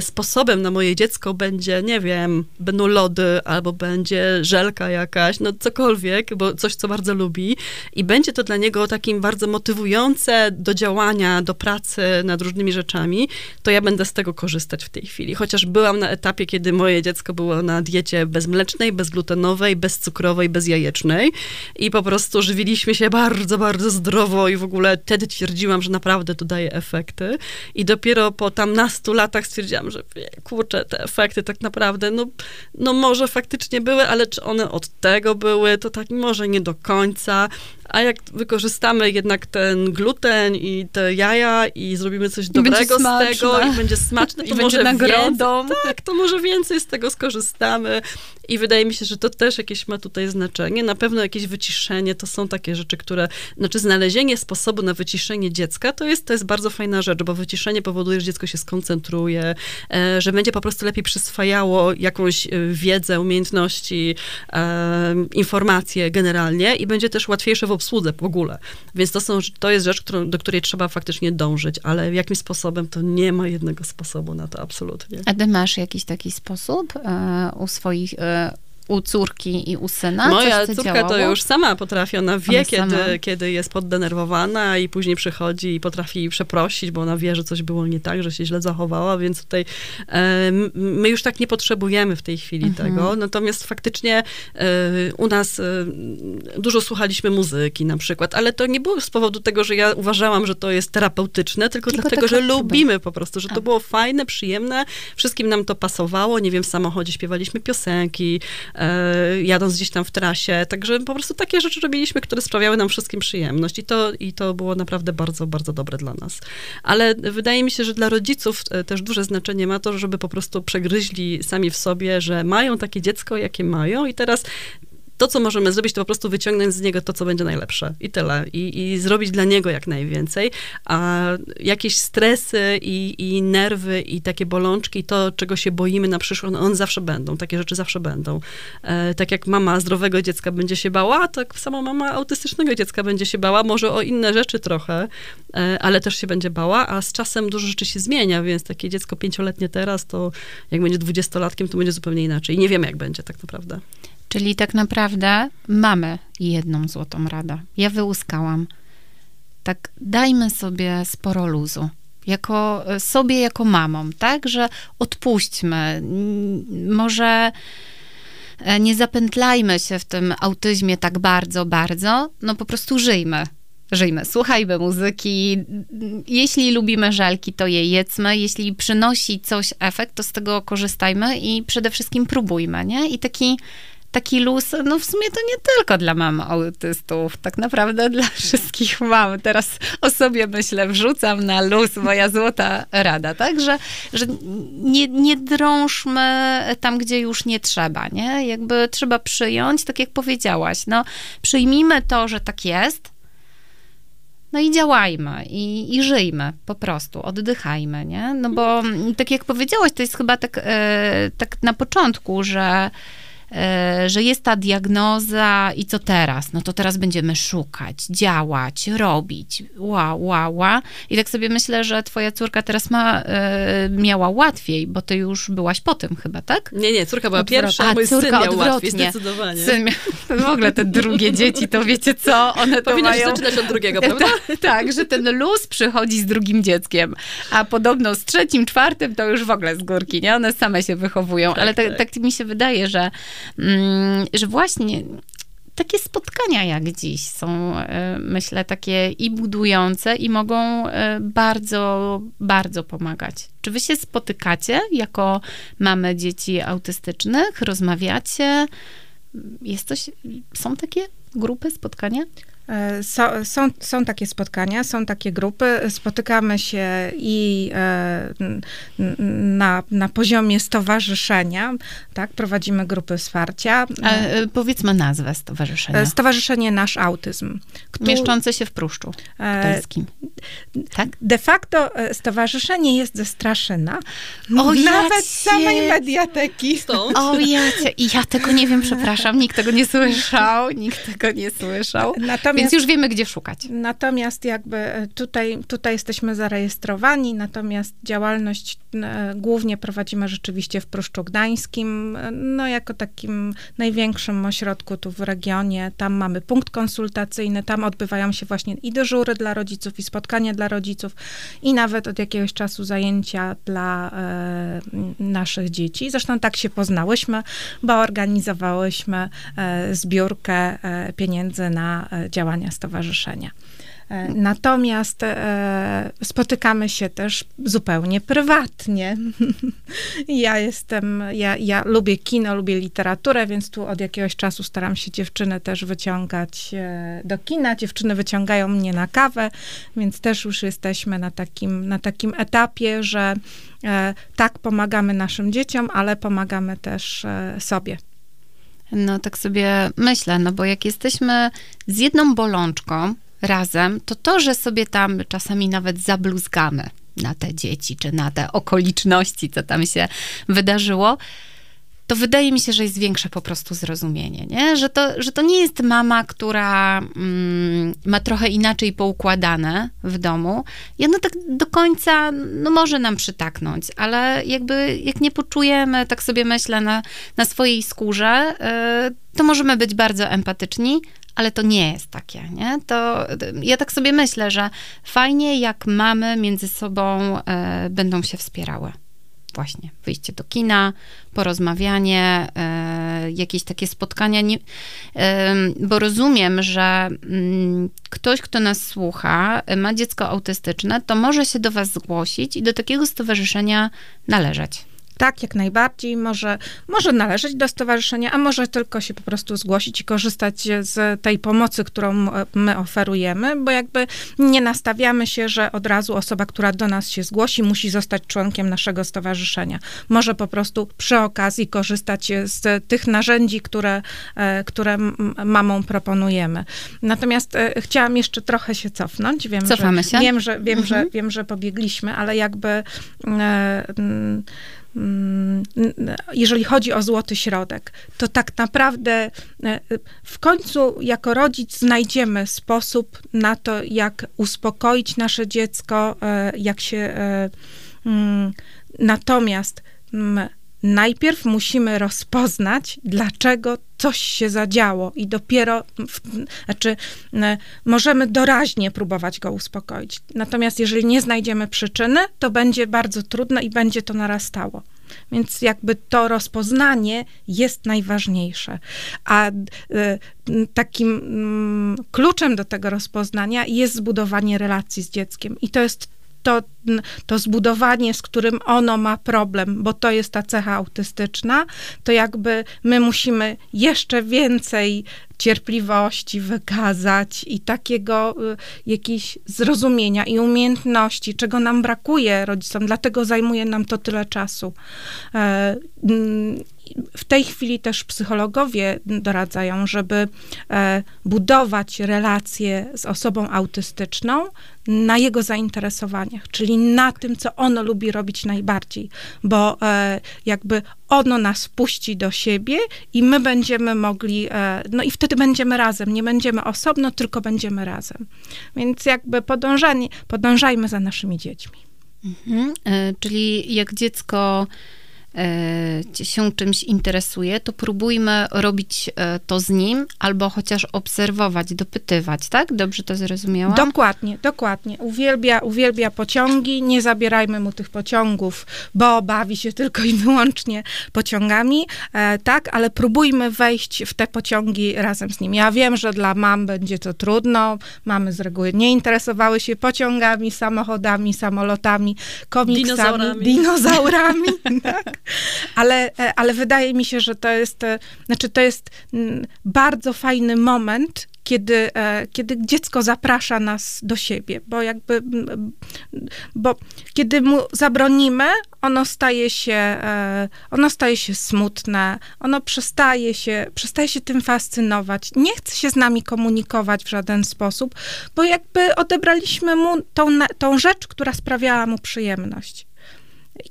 sposobem na moje dziecko będzie, nie wiem, będą lody albo będzie żelka jakaś, no cokolwiek, bo coś, co bardzo lubi. I będzie to dla niego takim bardzo motywujące do działania, do pracy nad różnymi rzeczami, to ja będę z tego korzystać w tej chwili. Chociaż byłam na etapie, kiedy moje dziecko było na diecie bezmlecznej, bezglutenowej, bezcukrowej, bezjajecznej. I po prostu żywiliśmy się bardzo, bardzo zdrowo i w ogóle wtedy twierdziłam, że naprawdę to daje efekty. I dopiero po tam nastu latach stwierdziłam, stwierdziłam, że kurczę, te efekty tak naprawdę, no, no może faktycznie były, ale czy one od tego były, to tak może nie do końca. A jak wykorzystamy jednak ten gluten i te jaja i zrobimy coś dobrego z tego i będzie smaczne, to I może nagrodą. Więcej, tak, to może więcej z tego skorzystamy. I wydaje mi się, że to też jakieś ma tutaj znaczenie. Na pewno jakieś wyciszenie to są takie rzeczy, które, znaczy znalezienie sposobu na wyciszenie dziecka to jest, to jest bardzo fajna rzecz, bo wyciszenie powoduje, że dziecko się skoncentruje, e, że będzie po prostu lepiej przyswajało jakąś e, wiedzę, umiejętności, e, informacje generalnie i będzie też łatwiejsze w obsłudze w ogóle. Więc to, są, to jest rzecz, którą, do której trzeba faktycznie dążyć, ale jakim sposobem to nie ma jednego sposobu na to absolutnie. A ty masz jakiś taki sposób e, u swoich e, u córki i u syna? Moja córka działało? to już sama potrafi, ona wie, ona kiedy, kiedy jest poddenerwowana i później przychodzi i potrafi przeprosić, bo ona wie, że coś było nie tak, że się źle zachowała, więc tutaj e, my już tak nie potrzebujemy w tej chwili mhm. tego. Natomiast faktycznie e, u nas e, dużo słuchaliśmy muzyki na przykład, ale to nie było z powodu tego, że ja uważałam, że to jest terapeutyczne, tylko, tylko dlatego, że lubimy po prostu, że to było fajne, przyjemne, wszystkim nam to pasowało, nie wiem, w samochodzie śpiewaliśmy piosenki, jadąc gdzieś tam w trasie. Także po prostu takie rzeczy robiliśmy, które sprawiały nam wszystkim przyjemność i to, i to było naprawdę bardzo, bardzo dobre dla nas. Ale wydaje mi się, że dla rodziców e, też duże znaczenie ma to, żeby po prostu przegryźli sami w sobie, że mają takie dziecko, jakie mają i teraz to, co możemy zrobić, to po prostu wyciągnąć z niego to, co będzie najlepsze i tyle. I, i zrobić dla niego jak najwięcej. A jakieś stresy i, i nerwy i takie bolączki, to, czego się boimy na przyszłość, one zawsze będą. Takie rzeczy zawsze będą. E, tak jak mama zdrowego dziecka będzie się bała, tak samo mama autystycznego dziecka będzie się bała. Może o inne rzeczy trochę, e, ale też się będzie bała, a z czasem dużo rzeczy się zmienia, więc takie dziecko pięcioletnie teraz, to jak będzie dwudziestolatkiem, to będzie zupełnie inaczej. I nie wiemy, jak będzie tak naprawdę. Czyli tak naprawdę mamy jedną złotą radę. Ja wyłuskałam. Tak, dajmy sobie sporo luzu. Jako, sobie jako mamom, tak? Że odpuśćmy. Może e, nie zapętlajmy się w tym autyzmie tak bardzo, bardzo. No po prostu żyjmy. Żyjmy, słuchajmy muzyki. Jeśli lubimy żelki, to je jedzmy. Jeśli przynosi coś efekt, to z tego korzystajmy i przede wszystkim próbujmy, nie? I taki taki luz, no w sumie to nie tylko dla mam autystów, tak naprawdę dla wszystkich mam. Teraz o sobie myślę, wrzucam na luz moja złota rada, tak? Że, że nie, nie drążmy tam, gdzie już nie trzeba, nie? Jakby trzeba przyjąć, tak jak powiedziałaś, no przyjmijmy to, że tak jest, no i działajmy i, i żyjmy po prostu, oddychajmy, nie? No bo tak jak powiedziałaś, to jest chyba tak, e, tak na początku, że że jest ta diagnoza i co teraz? No to teraz będziemy szukać, działać, robić, ła, ła, ła. I tak sobie myślę, że twoja córka teraz ma, e, miała łatwiej, bo ty już byłaś po tym chyba, tak? Nie, nie, córka była pierwsza, a mój córka syn miał odwrotnie. łatwiej, zdecydowanie. Syn miał, w ogóle te drugie dzieci, to wiecie co, one to Powinnaś mają... zaczynać od drugiego, prawda? tak, tak, że ten luz przychodzi z drugim dzieckiem, a podobno z trzecim, czwartym to już w ogóle z górki, nie? One same się wychowują, tak, ale tak, tak mi się wydaje, że że właśnie takie spotkania jak dziś są, e, myślę, takie i budujące, i mogą e, bardzo, bardzo pomagać. Czy wy się spotykacie jako mamy dzieci autystycznych? Rozmawiacie? Jest coś, są takie grupy, spotkania? E, są, są, są, takie spotkania, są takie grupy. Spotykamy się i e, na, na poziomie stowarzyszenia, tak, prowadzimy grupy wsparcia. A, e, powiedzmy nazwę stowarzyszenia. Stowarzyszenie Nasz Autyzm. Który, Mieszczące się w Pruszczu Gdańskim. Tak? De facto stowarzyszenie jest ze Straszyna. O, Nawet jacie. samej mediateki. Stąd. O jacie. I ja tego nie wiem, przepraszam, nikt tego nie słyszał, nikt tego nie słyszał. Natomiast więc już wiemy, gdzie szukać. Natomiast jakby e, tutaj, tutaj jesteśmy zarejestrowani, natomiast działalność e, głównie prowadzimy rzeczywiście w Pruszczu Gdańskim, e, no jako takim największym ośrodku tu w regionie. Tam mamy punkt konsultacyjny, tam odbywają się właśnie i dyżury dla rodziców, i spotkania dla rodziców, i nawet od jakiegoś czasu zajęcia dla e, naszych dzieci. Zresztą tak się poznałyśmy, bo organizowałyśmy e, zbiórkę e, pieniędzy na działalność działania stowarzyszenia. E, natomiast e, spotykamy się też zupełnie prywatnie. ja jestem, ja, ja lubię kino, lubię literaturę, więc tu od jakiegoś czasu staram się dziewczyny też wyciągać e, do kina. Dziewczyny wyciągają mnie na kawę, więc też już jesteśmy na takim, na takim etapie, że tak pomagamy naszym dzieciom, ale pomagamy też sobie. No tak sobie myślę, no bo jak jesteśmy z jedną bolączką razem, to to, że sobie tam czasami nawet zabluzgamy na te dzieci, czy na te okoliczności, co tam się wydarzyło, to wydaje mi się, że jest większe po prostu zrozumienie, nie? Że, to, że to nie jest mama, która mm, ma trochę inaczej poukładane w domu i ona tak do końca, no może nam przytaknąć, ale jakby jak nie poczujemy, tak sobie myślę, na, na swojej skórze, y, to możemy być bardzo empatyczni, ale to nie jest takie, nie? To ja tak sobie myślę, że fajnie jak mamy między sobą y, będą się wspierały właśnie wyjście do kina, porozmawianie, e, jakieś takie spotkania, bo rozumiem, że mm, ktoś, kto nas słucha, ma dziecko autystyczne, to może się do was zgłosić i do takiego stowarzyszenia należeć. Tak, jak najbardziej. Może, może należeć do stowarzyszenia, a może tylko się po prostu zgłosić i korzystać z tej pomocy, którą e, my oferujemy, bo jakby nie nastawiamy się, że od razu osoba, która do nas się zgłosi, musi zostać członkiem naszego stowarzyszenia. Może po prostu przy okazji korzystać z tych narzędzi, które, e, które mamom proponujemy. Natomiast e, chciałam jeszcze trochę się cofnąć. Wiem, Cofamy że, się? Wiem, że, wiem, mhm. że, wiem, że pobiegliśmy, ale jakby jeżeli chodzi o złoty środek, to tak naprawdę e, w końcu jako rodzic znajdziemy sposób na to, jak uspokoić nasze dziecko, e, jak się. E, mm, natomiast mm, najpierw musimy rozpoznać, dlaczego coś się zadziało i dopiero, w, znaczy, możemy doraźnie próbować go uspokoić. Natomiast jeżeli nie znajdziemy przyczyny, to będzie bardzo trudne i będzie to narastało. Więc jakby to rozpoznanie jest najważniejsze. A y, takim y, kluczem do tego rozpoznania jest zbudowanie relacji z dzieckiem. I to jest to, to zbudowanie, z którym ono ma problem, bo to jest ta cecha autystyczna, to jakby my musimy jeszcze więcej cierpliwości wykazać i takiego y, zrozumienia i umiejętności, czego nam brakuje rodzicom, dlatego zajmuje nam to tyle czasu. E, w tej chwili też psychologowie doradzają, żeby e, budować relacje z osobą autystyczną na jego zainteresowaniach, czyli na tym, co ono lubi robić najbardziej, bo e, jakby ono nas puści do siebie i my będziemy mogli, e, no i wtedy będziemy razem, nie będziemy osobno, tylko będziemy razem. Więc jakby podążajmy za naszymi dziećmi. Mhm. Czyli jak dziecko E, się czymś interesuje, to próbujmy robić e, to z nim, albo chociaż obserwować, dopytywać, tak? Dobrze to zrozumiałam? Dokładnie, dokładnie. Uwielbia, uwielbia pociągi, nie zabierajmy mu tych pociągów, bo bawi się tylko i wyłącznie pociągami, e, tak? Ale próbujmy wejść w te pociągi razem z nim. Ja wiem, że dla mam będzie to trudno, mamy z reguły nie interesowały się pociągami, samochodami, samolotami, komiksami, dinozaurami, dinozaurami tak? Ale, e, ale wydaje mi się, że to jest, e, znaczy to jest mm, bardzo fajny moment, kiedy, e, kiedy dziecko zaprasza nas do siebie, bo jakby, bo kiedy mu zabronimy, ono staje się, ono staje się smutne, ono przestaje się, przestaje się tym fascynować, nie chce się z nami komunikować w żaden sposób, bo jakby odebraliśmy mu tą, tą rzecz, która sprawiała mu przyjemność.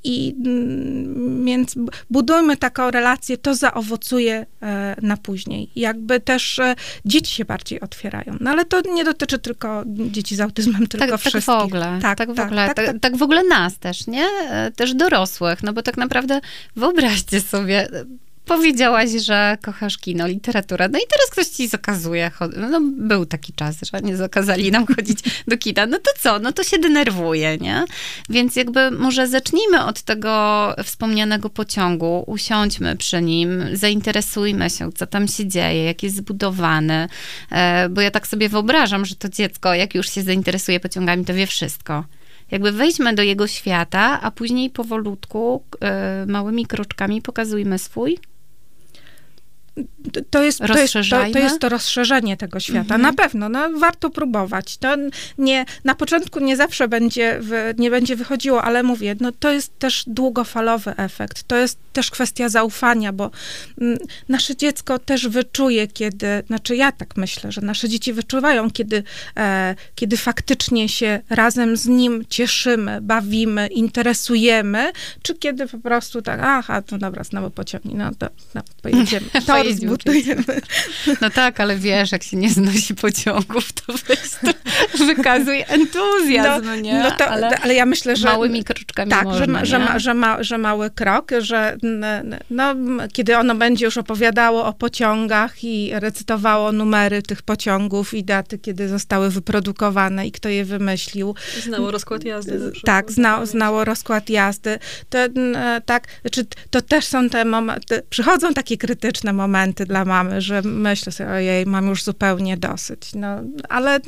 I mm, więc budujmy taką relację, to zaowocuje e, na później. Jakby też e, dzieci się bardziej otwierają. No ale to nie dotyczy tylko dzieci z autyzmem, tylko tak, wszystkich. Tak w ogóle. Tak, tak, w tak, ogóle. Tak, tak, tak, tak w ogóle nas też, nie? E, też dorosłych. No bo tak naprawdę wyobraźcie sobie, powiedziałaś, że kochasz kino, literaturę, no i teraz ktoś ci zakazuje, no był taki czas, że nie zakazali nam chodzić do kina, no to co, no to się denerwuje, nie? Więc jakby może zacznijmy od tego wspomnianego pociągu, usiądźmy przy nim, zainteresujmy się, co tam się dzieje, jak jest zbudowany, e, bo ja tak sobie wyobrażam, że to dziecko, jak już się zainteresuje pociągami, to wie wszystko. Jakby wejdźmy do jego świata, a później powolutku, e, małymi kroczkami pokazujmy swój, to jest, to, jest, to, to, jest to rozszerzenie tego świata. Mhm. Na pewno, no, warto próbować. To nie, na początku nie zawsze będzie, nie będzie wychodziło, ale mówię, no, to jest też długofalowy efekt. To jest też kwestia zaufania, bo m, mm, nasze dziecko też wyczuje, kiedy, znaczy ja tak myślę, że nasze dzieci wyczuwają, kiedy, e, kiedy faktycznie się razem z nim cieszymy, bawimy, interesujemy, czy kiedy po prostu tak, aha, to dobra, znowu pociągnij, no to no, pojedziemy. To zbudujemy. No tak, ale wiesz, jak się nie znosi pociągów, to weź to wykazuj entuzjazm, no, nie? No to, ale, ale, ja myślę, że... Małymi kroczkami Tak, można, że, że, ma, że, ma, że mały krok, że no, kiedy ono będzie już opowiadało o pociągach i recytowało numery tych pociągów i daty, kiedy zostały wyprodukowane i kto je wymyślił. Znało rozkład jazdy. Tak, zna, znało rozkład jazdy. To, tak, znaczy, to też są te momenty, przychodzą takie krytyczne momenty dla mamy, że myślę sobie, ojej, mam już zupełnie dosyć. No, ale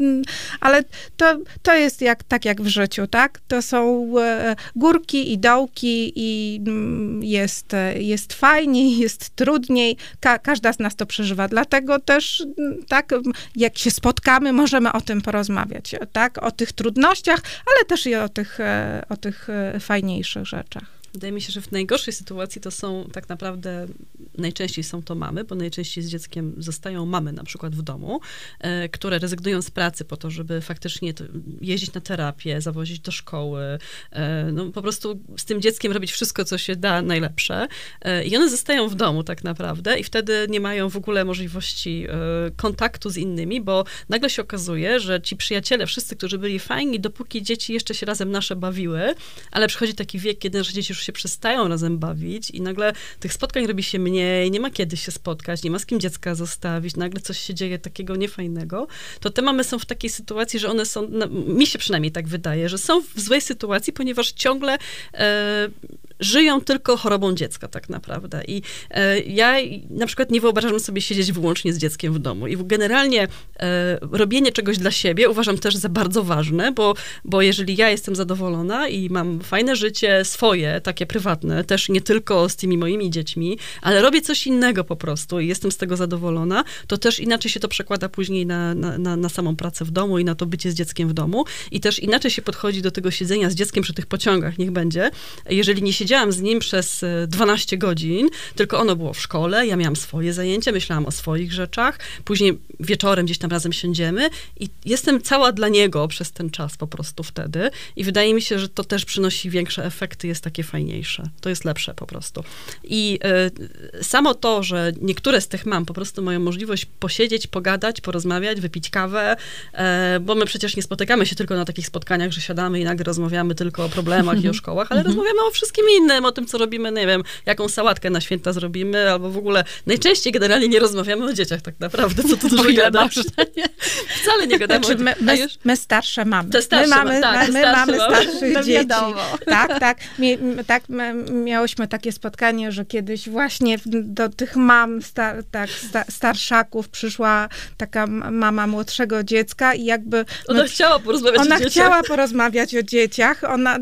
ale to, to jest jak, tak jak w życiu, tak? To są e, górki i dołki i mm, jest, e, jest fajniej, jest trudniej. Ka każda z nas to przeżywa. Dlatego też, mm, tak, jak się spotkamy, możemy o tym porozmawiać, tak? O tych trudnościach, ale też i o tych, e, o tych fajniejszych rzeczach. Wydaje mi się, że w najgorszej sytuacji to są tak naprawdę, najczęściej są to mamy, bo najczęściej z dzieckiem zostają mamy na przykład w domu, e, które rezygnują z pracy po to, żeby faktycznie jeździć na terapię, zawozić do szkoły, e, no po prostu z tym dzieckiem robić wszystko, co się da najlepsze. E, I one zostają w domu tak naprawdę i wtedy nie mają w ogóle możliwości e, kontaktu z innymi, bo nagle się okazuje, że ci przyjaciele, wszyscy, którzy byli fajni, dopóki dzieci jeszcze się razem nasze bawiły, ale przychodzi taki wiek, kiedy nasze dzieci już się przestają razem bawić i nagle tych spotkań robi się mniej, nie ma kiedy się spotkać, nie ma z kim dziecka zostawić, nagle coś się dzieje takiego niefajnego, to te mamy są w takiej sytuacji, że one są, no, mi się przynajmniej tak wydaje, że są w złej sytuacji, ponieważ ciągle e, żyją tylko chorobą dziecka tak naprawdę. I e, ja na przykład nie wyobrażam sobie siedzieć wyłącznie z dzieckiem w domu. I generalnie e, robienie czegoś dla siebie uważam też za bardzo ważne, bo, bo jeżeli ja jestem zadowolona i mam fajne życie swoje, takie prywatne, też nie tylko z tymi moimi dziećmi, ale robię coś innego po prostu i jestem z tego zadowolona, to też inaczej się to przekłada później na, na, na, na samą pracę w domu i na to bycie z dzieckiem w domu. I też inaczej się podchodzi do tego siedzenia z dzieckiem przy tych pociągach, niech będzie. Jeżeli nie siedziałam z nim przez 12 e, godzin, tylko ono było w szkole, ja miałam swoje zajęcia, myślałam o swoich rzeczach, później wieczorem gdzieś tam razem siądziemy i jestem cała dla niego przez ten czas po prostu wtedy i wydaje mi się, że to też przynosi większe efekty, jest takie fajniejsze. To jest lepsze po prostu. I y, samo to, że niektóre z tych mam po prostu mają możliwość posiedzieć, pogadać, porozmawiać, wypić kawę, y, bo my przecież nie spotykamy się tylko na takich spotkaniach, że siadamy i nagle rozmawiamy tylko o problemach i o szkołach, ale mhm. rozmawiamy o wszystkim innym, o tym, co robimy, nie wiem, jaką sałatkę na święta zrobimy, albo w ogóle najczęściej generalnie nie rozmawiamy o dzieciach tak naprawdę, co tu dużo gadać. Wcale nie gadamy znaczy, my, my, my, starsze mamy. Te starsze my mamy, tak, my starsze mamy starszych no dzieci. Wiadomo. Tak, tak. Tak miałyśmy takie spotkanie, że kiedyś właśnie do tych mam star, tak, sta, starszaków przyszła taka mama młodszego dziecka i jakby... Ona chciała porozmawiać ona o dzieciach. Ona chciała porozmawiać o dzieciach. Ona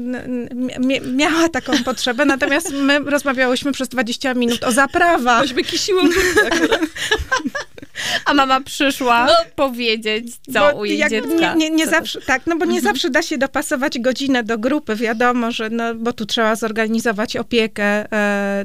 miała taką potrzebę, natomiast my rozmawiałyśmy przez 20 minut o zaprawach. Myśmy kisiły akurat. A mama przyszła no, powiedzieć, co u jej dziecka. Nie, nie, nie zawsze, tak, no bo nie mhm. zawsze da się dopasować godzinę do grupy. Wiadomo, że no, bo tu trzeba zorganizować opiekę.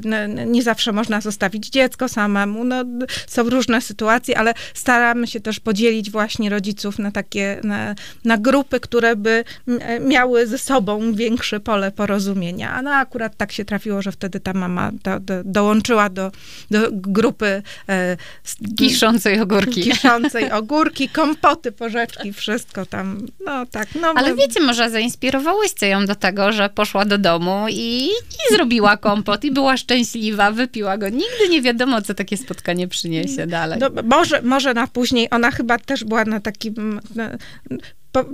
No, nie zawsze można zostawić dziecko samemu. No, są różne sytuacje, ale staramy się też podzielić właśnie rodziców na takie, na, na grupy, które by e, miały ze sobą większe pole porozumienia. A no akurat tak się trafiło, że wtedy ta mama do, do, dołączyła do, do grupy e, kiszącej ogórki. Kiszącej ogórki, kompoty, porzeczki, wszystko tam, no tak. No, Ale my... wiecie, może zainspirowałyście ją do tego, że poszła do domu i, i zrobiła kompot i była szczęśliwa, wypiła go. Nigdy nie wiadomo, co takie spotkanie przyniesie dalej. No, może, może na później, ona chyba też była na takim... Na, po,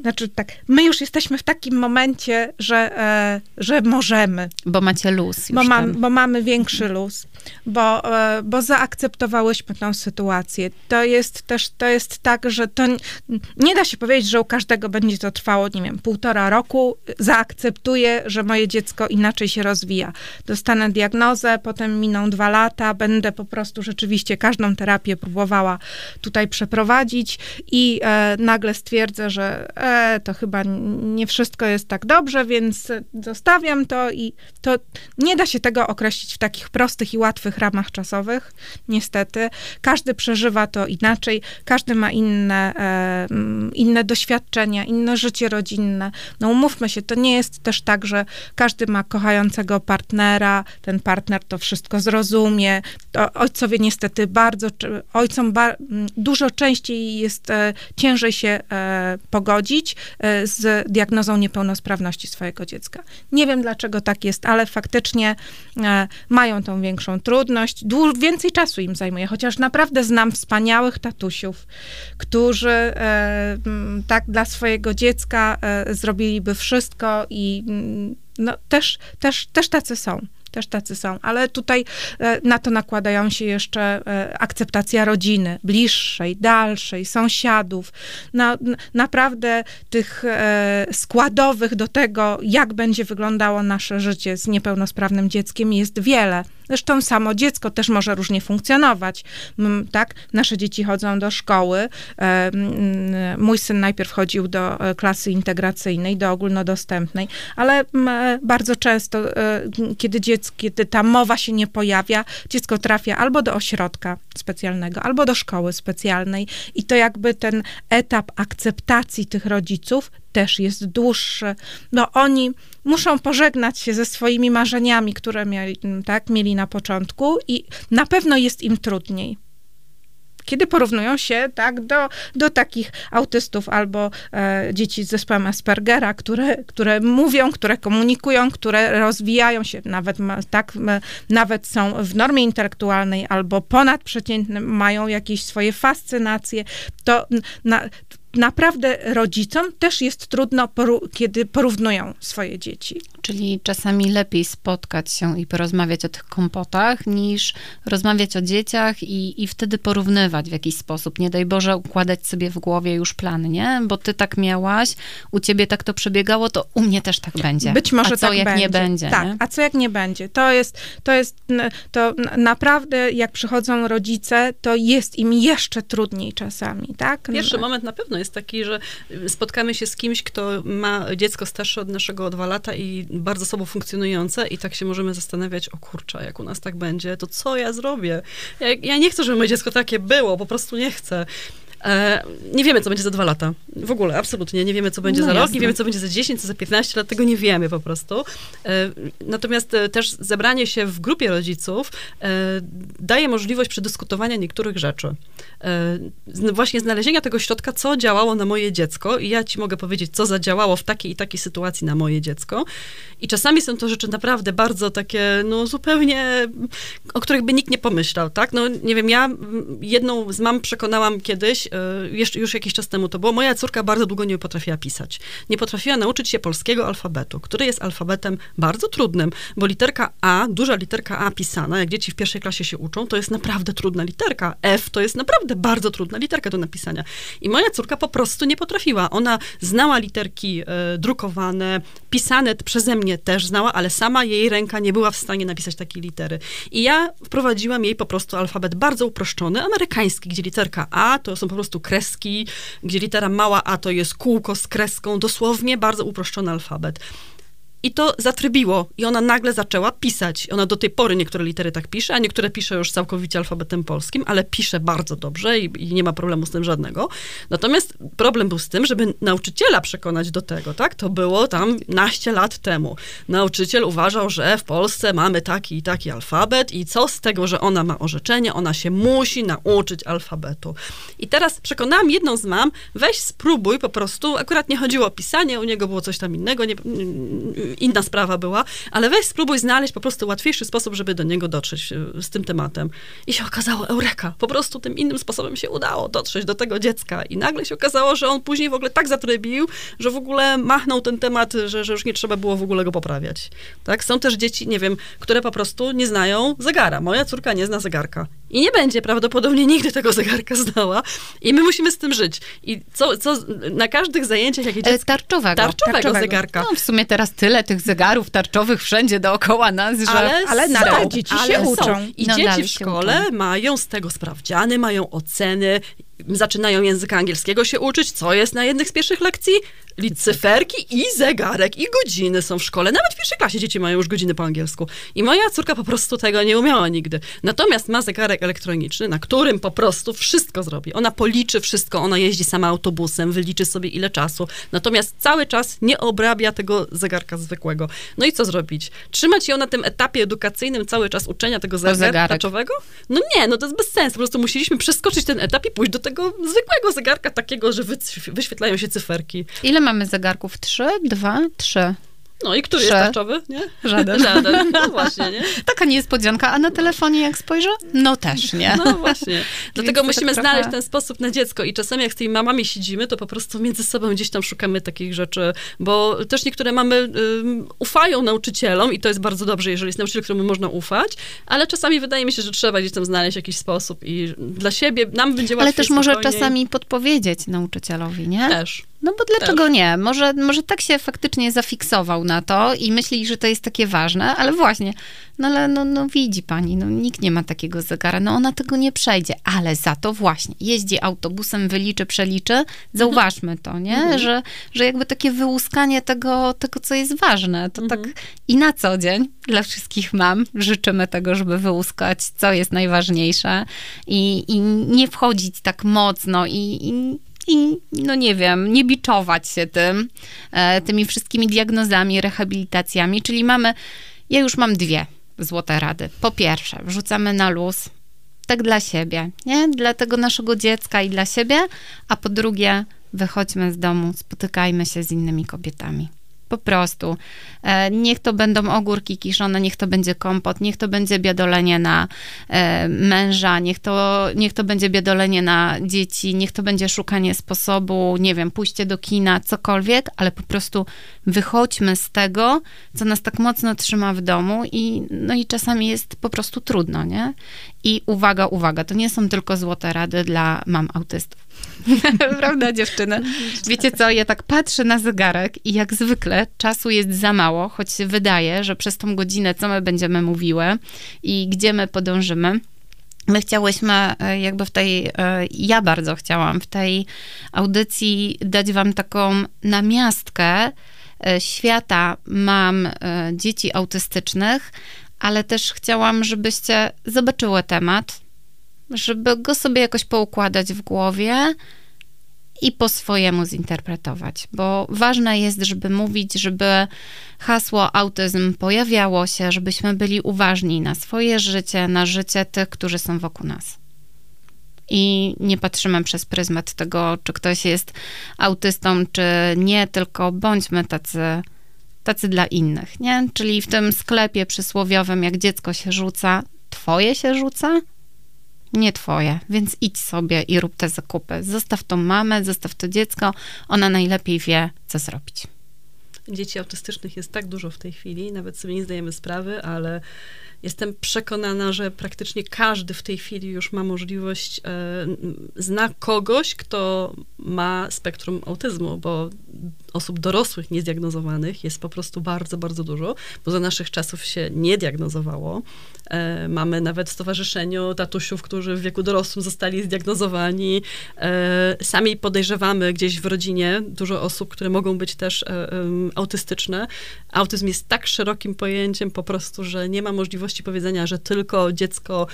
znaczy tak, my już jesteśmy w takim momencie, że, e, że możemy. Bo macie luz. Bo, mam, bo, mamy większy luz, bo, e, bo zaakceptowałyśmy tę sytuację. To jest też, to jest tak, że to nie da się powiedzieć, że u każdego będzie to trwało, nie wiem, półtora roku. Zaakceptuję, że moje dziecko inaczej się rozwija. Dostanę diagnozę, potem miną dwa lata, będę po prostu rzeczywiście każdą terapię próbowała tutaj przeprowadzić i e, nagle stwierdzę, że e, to chyba nie wszystko jest tak dobrze, więc zostawiam to i to nie da się tego określić w takich prostych i łatwych ramach czasowych, niestety. Każdy przeżywa to inaczej, każdy ma inne, e, inne doświadczenia, inne życie rodzinne. No umówmy się, to nie jest też tak, że każdy ma kochającego partnera, ten partner to wszystko zrozumie. Ojcowie niestety bardzo, ojcom dużo częściej jest, e, ciężej się e, pogodzić pogodzić e, z diagnozą niepełnosprawności swojego dziecka. Nie wiem dlaczego tak jest, ale faktycznie e, mają tą większą trudność. więcej czasu im zajmuje, chociaż naprawdę znam wspaniałych tatusiów, którzy e, tak dla swojego dziecka zrobiliby wszystko i no, też, też, też tacy są też tacy są, ale tutaj e, na to nakładają się jeszcze e, akceptacja rodziny, bliższej, dalszej, sąsiadów. Na, naprawdę tych e, składowych do tego, jak będzie wyglądało nasze życie z niepełnosprawnym dzieckiem jest wiele. Zresztą samo dziecko też może różnie funkcjonować. Tak? Nasze dzieci chodzą do szkoły. Mój syn najpierw chodził do e, klasy integracyjnej, do ogólnodostępnej, ale bardzo często, e, kiedy, dziecko, kiedy ta mowa się nie pojawia, dziecko trafia albo do ośrodka specjalnego, albo do szkoły specjalnej i to jakby ten etap akceptacji tych rodziców też jest dłuższy. No oni muszą pożegnać się ze swoimi marzeniami, które mieli, tak, mieli na początku i na pewno jest im trudniej. kiedy porównują się tak do, do takich autystów albo e, dzieci z zespołem Aspergera, które, które mówią, które komunikują, które rozwijają się, nawet tak, nawet są w normie intelektualnej albo ponadprzeciętnym, mają jakieś swoje fascynacje, to na, naprawdę rodzicom też jest trudno, kiedy porównują swoje dzieci. Czyli czasami lepiej spotkać się i porozmawiać o tych kompotach, niż rozmawiać o dzieciach i, i wtedy porównywać w jakiś sposób. Nie daj Boże układać sobie w głowie już plan, nie? Bo ty tak miałaś, u ciebie tak to przebiegało, to u mnie też tak będzie. Być może a co tak jak będzie. nie będzie? Tak, nie? a co jak nie będzie? To jest, to jest, to naprawdę jak przychodzą rodzice, to jest im jeszcze trudniej czasami, tak? Pierwszy moment na pewno jest taki, że spotkamy się z kimś, kto ma dziecko starsze od naszego o dwa lata i bardzo sobą funkcjonujące i tak się możemy zastanawiać, o kurczę, jak u nas tak będzie, to co ja zrobię? Ja, ja nie chcę, żeby moje dziecko takie było, po prostu nie chcę. E, nie wiemy, co będzie za dwa lata. W ogóle, absolutnie. Nie wiemy, co będzie no za jasne. rok, nie wiemy, co będzie za 10, co za 15 lat, tego nie wiemy po prostu. E, natomiast e, też zebranie się w grupie rodziców daje możliwość przedyskutowania niektórych rzeczy. Właśnie znalezienia tego środka, co działało na moje dziecko i ja ci mogę powiedzieć, co zadziałało w takiej i takiej sytuacji na moje dziecko. I czasami są to rzeczy naprawdę bardzo takie, no zupełnie, o których by nikt nie pomyślał, tak? No nie wiem, ja jedną z mam przekonałam kiedyś, jeszcze już jakiś czas temu to było, moja córka bardzo długo nie potrafiła pisać. Nie potrafiła nauczyć się polskiego alfabetu, który jest alfabetem bardzo trudnym, bo literka A, duża literka A pisana, jak dzieci w pierwszej klasie się uczą, to jest naprawdę trudna literka. F to jest naprawdę bardzo trudna literka do napisania. I moja córka po prostu nie potrafiła. Ona znała literki e, drukowane, pisane przeze mnie też znała, ale sama jej ręka nie była w stanie napisać takiej litery. I ja wprowadziłam jej po prostu alfabet bardzo uproszczony, amerykański, gdzie literka A to są prostu kreski, gdzie litera mała a to jest kółko z kreską, dosłownie bardzo uproszczony alfabet. I to zatrybiło i ona nagle zaczęła pisać. Ona do tej pory niektóre litery tak pisze, a niektóre pisze już całkowicie alfabetem polskim, ale pisze bardzo dobrze i, i, nie ma problemu z tym żadnego. Natomiast problem był z tym, żeby nauczyciela przekonać do tego, tak? To było tam naście lat temu. Nauczyciel uważał, że w Polsce mamy taki i taki alfabet i co z tego, że ona ma orzeczenie, ona się musi nauczyć alfabetu. I teraz przekonałam jedną z mam, weź spróbuj po prostu, akurat nie chodziło o pisanie, u niego było coś tam innego, nie, inna sprawa była, ale weź spróbuj znaleźć po prostu łatwiejszy sposób, żeby do niego dotrzeć e, z tym tematem. I się okazało, eureka, po prostu tym innym sposobem się udało dotrzeć do tego dziecka i nagle się okazało, że on później w ogóle tak zatrybił, że w ogóle machnął ten temat, że, że już nie trzeba było w ogóle go poprawiać. Tak? Są też dzieci, nie wiem, które po prostu nie znają zegara. Moja córka nie zna zegarka. I nie będzie prawdopodobnie nigdy tego zegarka znała. I my musimy z tym żyć. I co, co na każdych zajęciach, jakie dziecko... Tarczowego. Tarczowego, tarczowego zegarka. No w sumie teraz tyle tych zegarów tarczowych wszędzie dookoła nas, że... Ale, ale nadal dzieci ale się uczą. Są. I no, dzieci w szkole mają z tego sprawdziany, mają oceny, zaczynają języka angielskiego się uczyć, co jest na jednych z pierwszych lekcji? Cyferki i zegarek i godziny są w szkole. Nawet w pierwszej klasie dzieci mają już godziny po angielsku. I moja córka po prostu tego nie umiała nigdy. Natomiast ma zegarek elektroniczny, na którym po prostu wszystko zrobi. Ona policzy wszystko, ona jeździ sama autobusem, wyliczy sobie ile czasu. Natomiast cały czas nie obrabia tego zegarka zwykłego. No i co zrobić? Trzymać ją na tym etapie edukacyjnym cały czas uczenia tego zegarka No nie, no to jest bez sensu. Po prostu musieliśmy przeskoczyć ten etap i pójść do tego zwykłego zegarka takiego, że wyświetlają się cyferki. Ile mamy zegarków? Trzy? Dwa? Trzy. No i który jest tarczowy, nie? Żaden. Żaden, no właśnie, nie? Taka niespodzianka, a na telefonie jak spojrzę? No też, nie? No właśnie. Dlatego musimy tak znaleźć ten sposób na dziecko i czasami jak z tymi mamami siedzimy, to po prostu między sobą gdzieś tam szukamy takich rzeczy, bo też niektóre mamy um, ufają nauczycielom i to jest bardzo dobrze, jeżeli jest nauczyciel, któremu można ufać, ale czasami wydaje mi się, że trzeba gdzieś tam znaleźć jakiś sposób i dla siebie nam będzie łatwiej Ale też może czasami podpowiedzieć nauczycielowi, nie? Też. No bo dlaczego nie? Może, może tak się faktycznie zafiksował na to i myśli, że to jest takie ważne, ale właśnie, no ale no, no widzi pani, no nikt nie ma takiego zegara, no ona tego nie przejdzie, ale za to właśnie jeździ autobusem, wyliczy, przeliczy, zauważmy to, nie? Mhm. Że, że jakby takie wyłuskanie tego, tego, co jest ważne, to tak mhm. tak i na co dzień dla wszystkich mam życzymy tego, żeby wyłuskać, co jest najważniejsze i, i nie wchodzić tak mocno i, i i no nie wiem, nie biczować się tym, e, tymi wszystkimi diagnozami, rehabilitacjami, czyli mamy, ja już mam dwie złote rady. Po pierwsze, wrzucamy na luz, tak dla siebie, nie? Dla tego naszego dziecka i dla siebie, a po drugie, wychodźmy z domu, spotykajmy się z innymi kobietami. Po prostu. E, niech to będą ogórki kiszone, niech to będzie kompot, niech to będzie biadolenie na e, męża, niech to, niech to będzie biadolenie na dzieci, niech to będzie szukanie sposobu, nie wiem, pójście do kina, cokolwiek, ale po prostu wychodźmy z tego, co nas tak mocno trzyma w domu i, no i czasami jest po prostu trudno, nie? I uwaga, uwaga, to nie są tylko złote rady dla mam autystów. Prawda, dziewczyny? Wiecie co, ja tak patrzę na zegarek i jak zwykle czasu jest za mało, choć się wydaje, że przez tą godzinę, co my będziemy mówiły i gdzie my podążymy, My chciałyśmy e, jakby w tej, e, ja bardzo chciałam w tej audycji dać wam taką namiastkę e, świata mam dzieci autystycznych, ale też chciałam, żebyście zobaczyły temat, żeby go sobie jakoś poukładać w głowie i po swojemu zinterpretować, bo ważne jest, żeby mówić, żeby hasło autyzm pojawiało się, żebyśmy byli uważni na swoje życie, na życie tych, którzy są wokół nas. I nie patrzymy przez pryzmat tego, czy ktoś jest autystą, czy nie, tylko bądźmy tacy, tacy dla innych, nie? Czyli w tym sklepie przysłowiowym, jak dziecko się rzuca, twoje się rzuca, nie twoje, więc idź sobie i rób te zakupy. Zostaw tą mamę, zostaw to dziecko, ona najlepiej wie, co zrobić. Dzieci autystycznych jest tak dużo w tej chwili, nawet sobie nie zdajemy sprawy, ale jestem przekonana, że praktycznie każdy w tej chwili już ma możliwość, e, zna kogoś, kto ma spektrum autyzmu, bo osób dorosłych niezdiagnozowanych jest po prostu bardzo, bardzo dużo, bo za naszych czasów się nie diagnozowało. E, mamy nawet w stowarzyszeniu tatusiów, którzy w wieku dorosłym zostali zdiagnozowani. E, sami podejrzewamy gdzieś w rodzinie dużo osób, które mogą być też e, autystyczne. Autyzm jest tak szerokim pojęciem po prostu, że nie ma możliwości powiedzenia, że tylko dziecko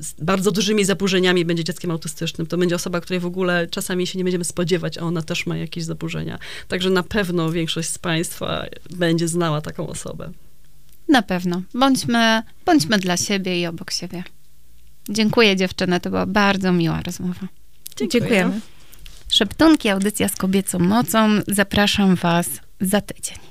z bardzo dużymi zaburzeniami będzie dzieckiem autystycznym. To będzie osoba, której w ogóle czasami się nie będziemy spodziewać, a ona też ma jakieś zaburzenia. Także na pewno większość z Państwa będzie znała taką osobę. Na pewno. Bądźmy, bądźmy dla siebie i obok siebie. Dziękuję dziewczyny, to była bardzo miła rozmowa. Dziękuję. Dziękujemy. Szeptunki, audycja z kobiecą mocą. Zapraszam Was za tydzień.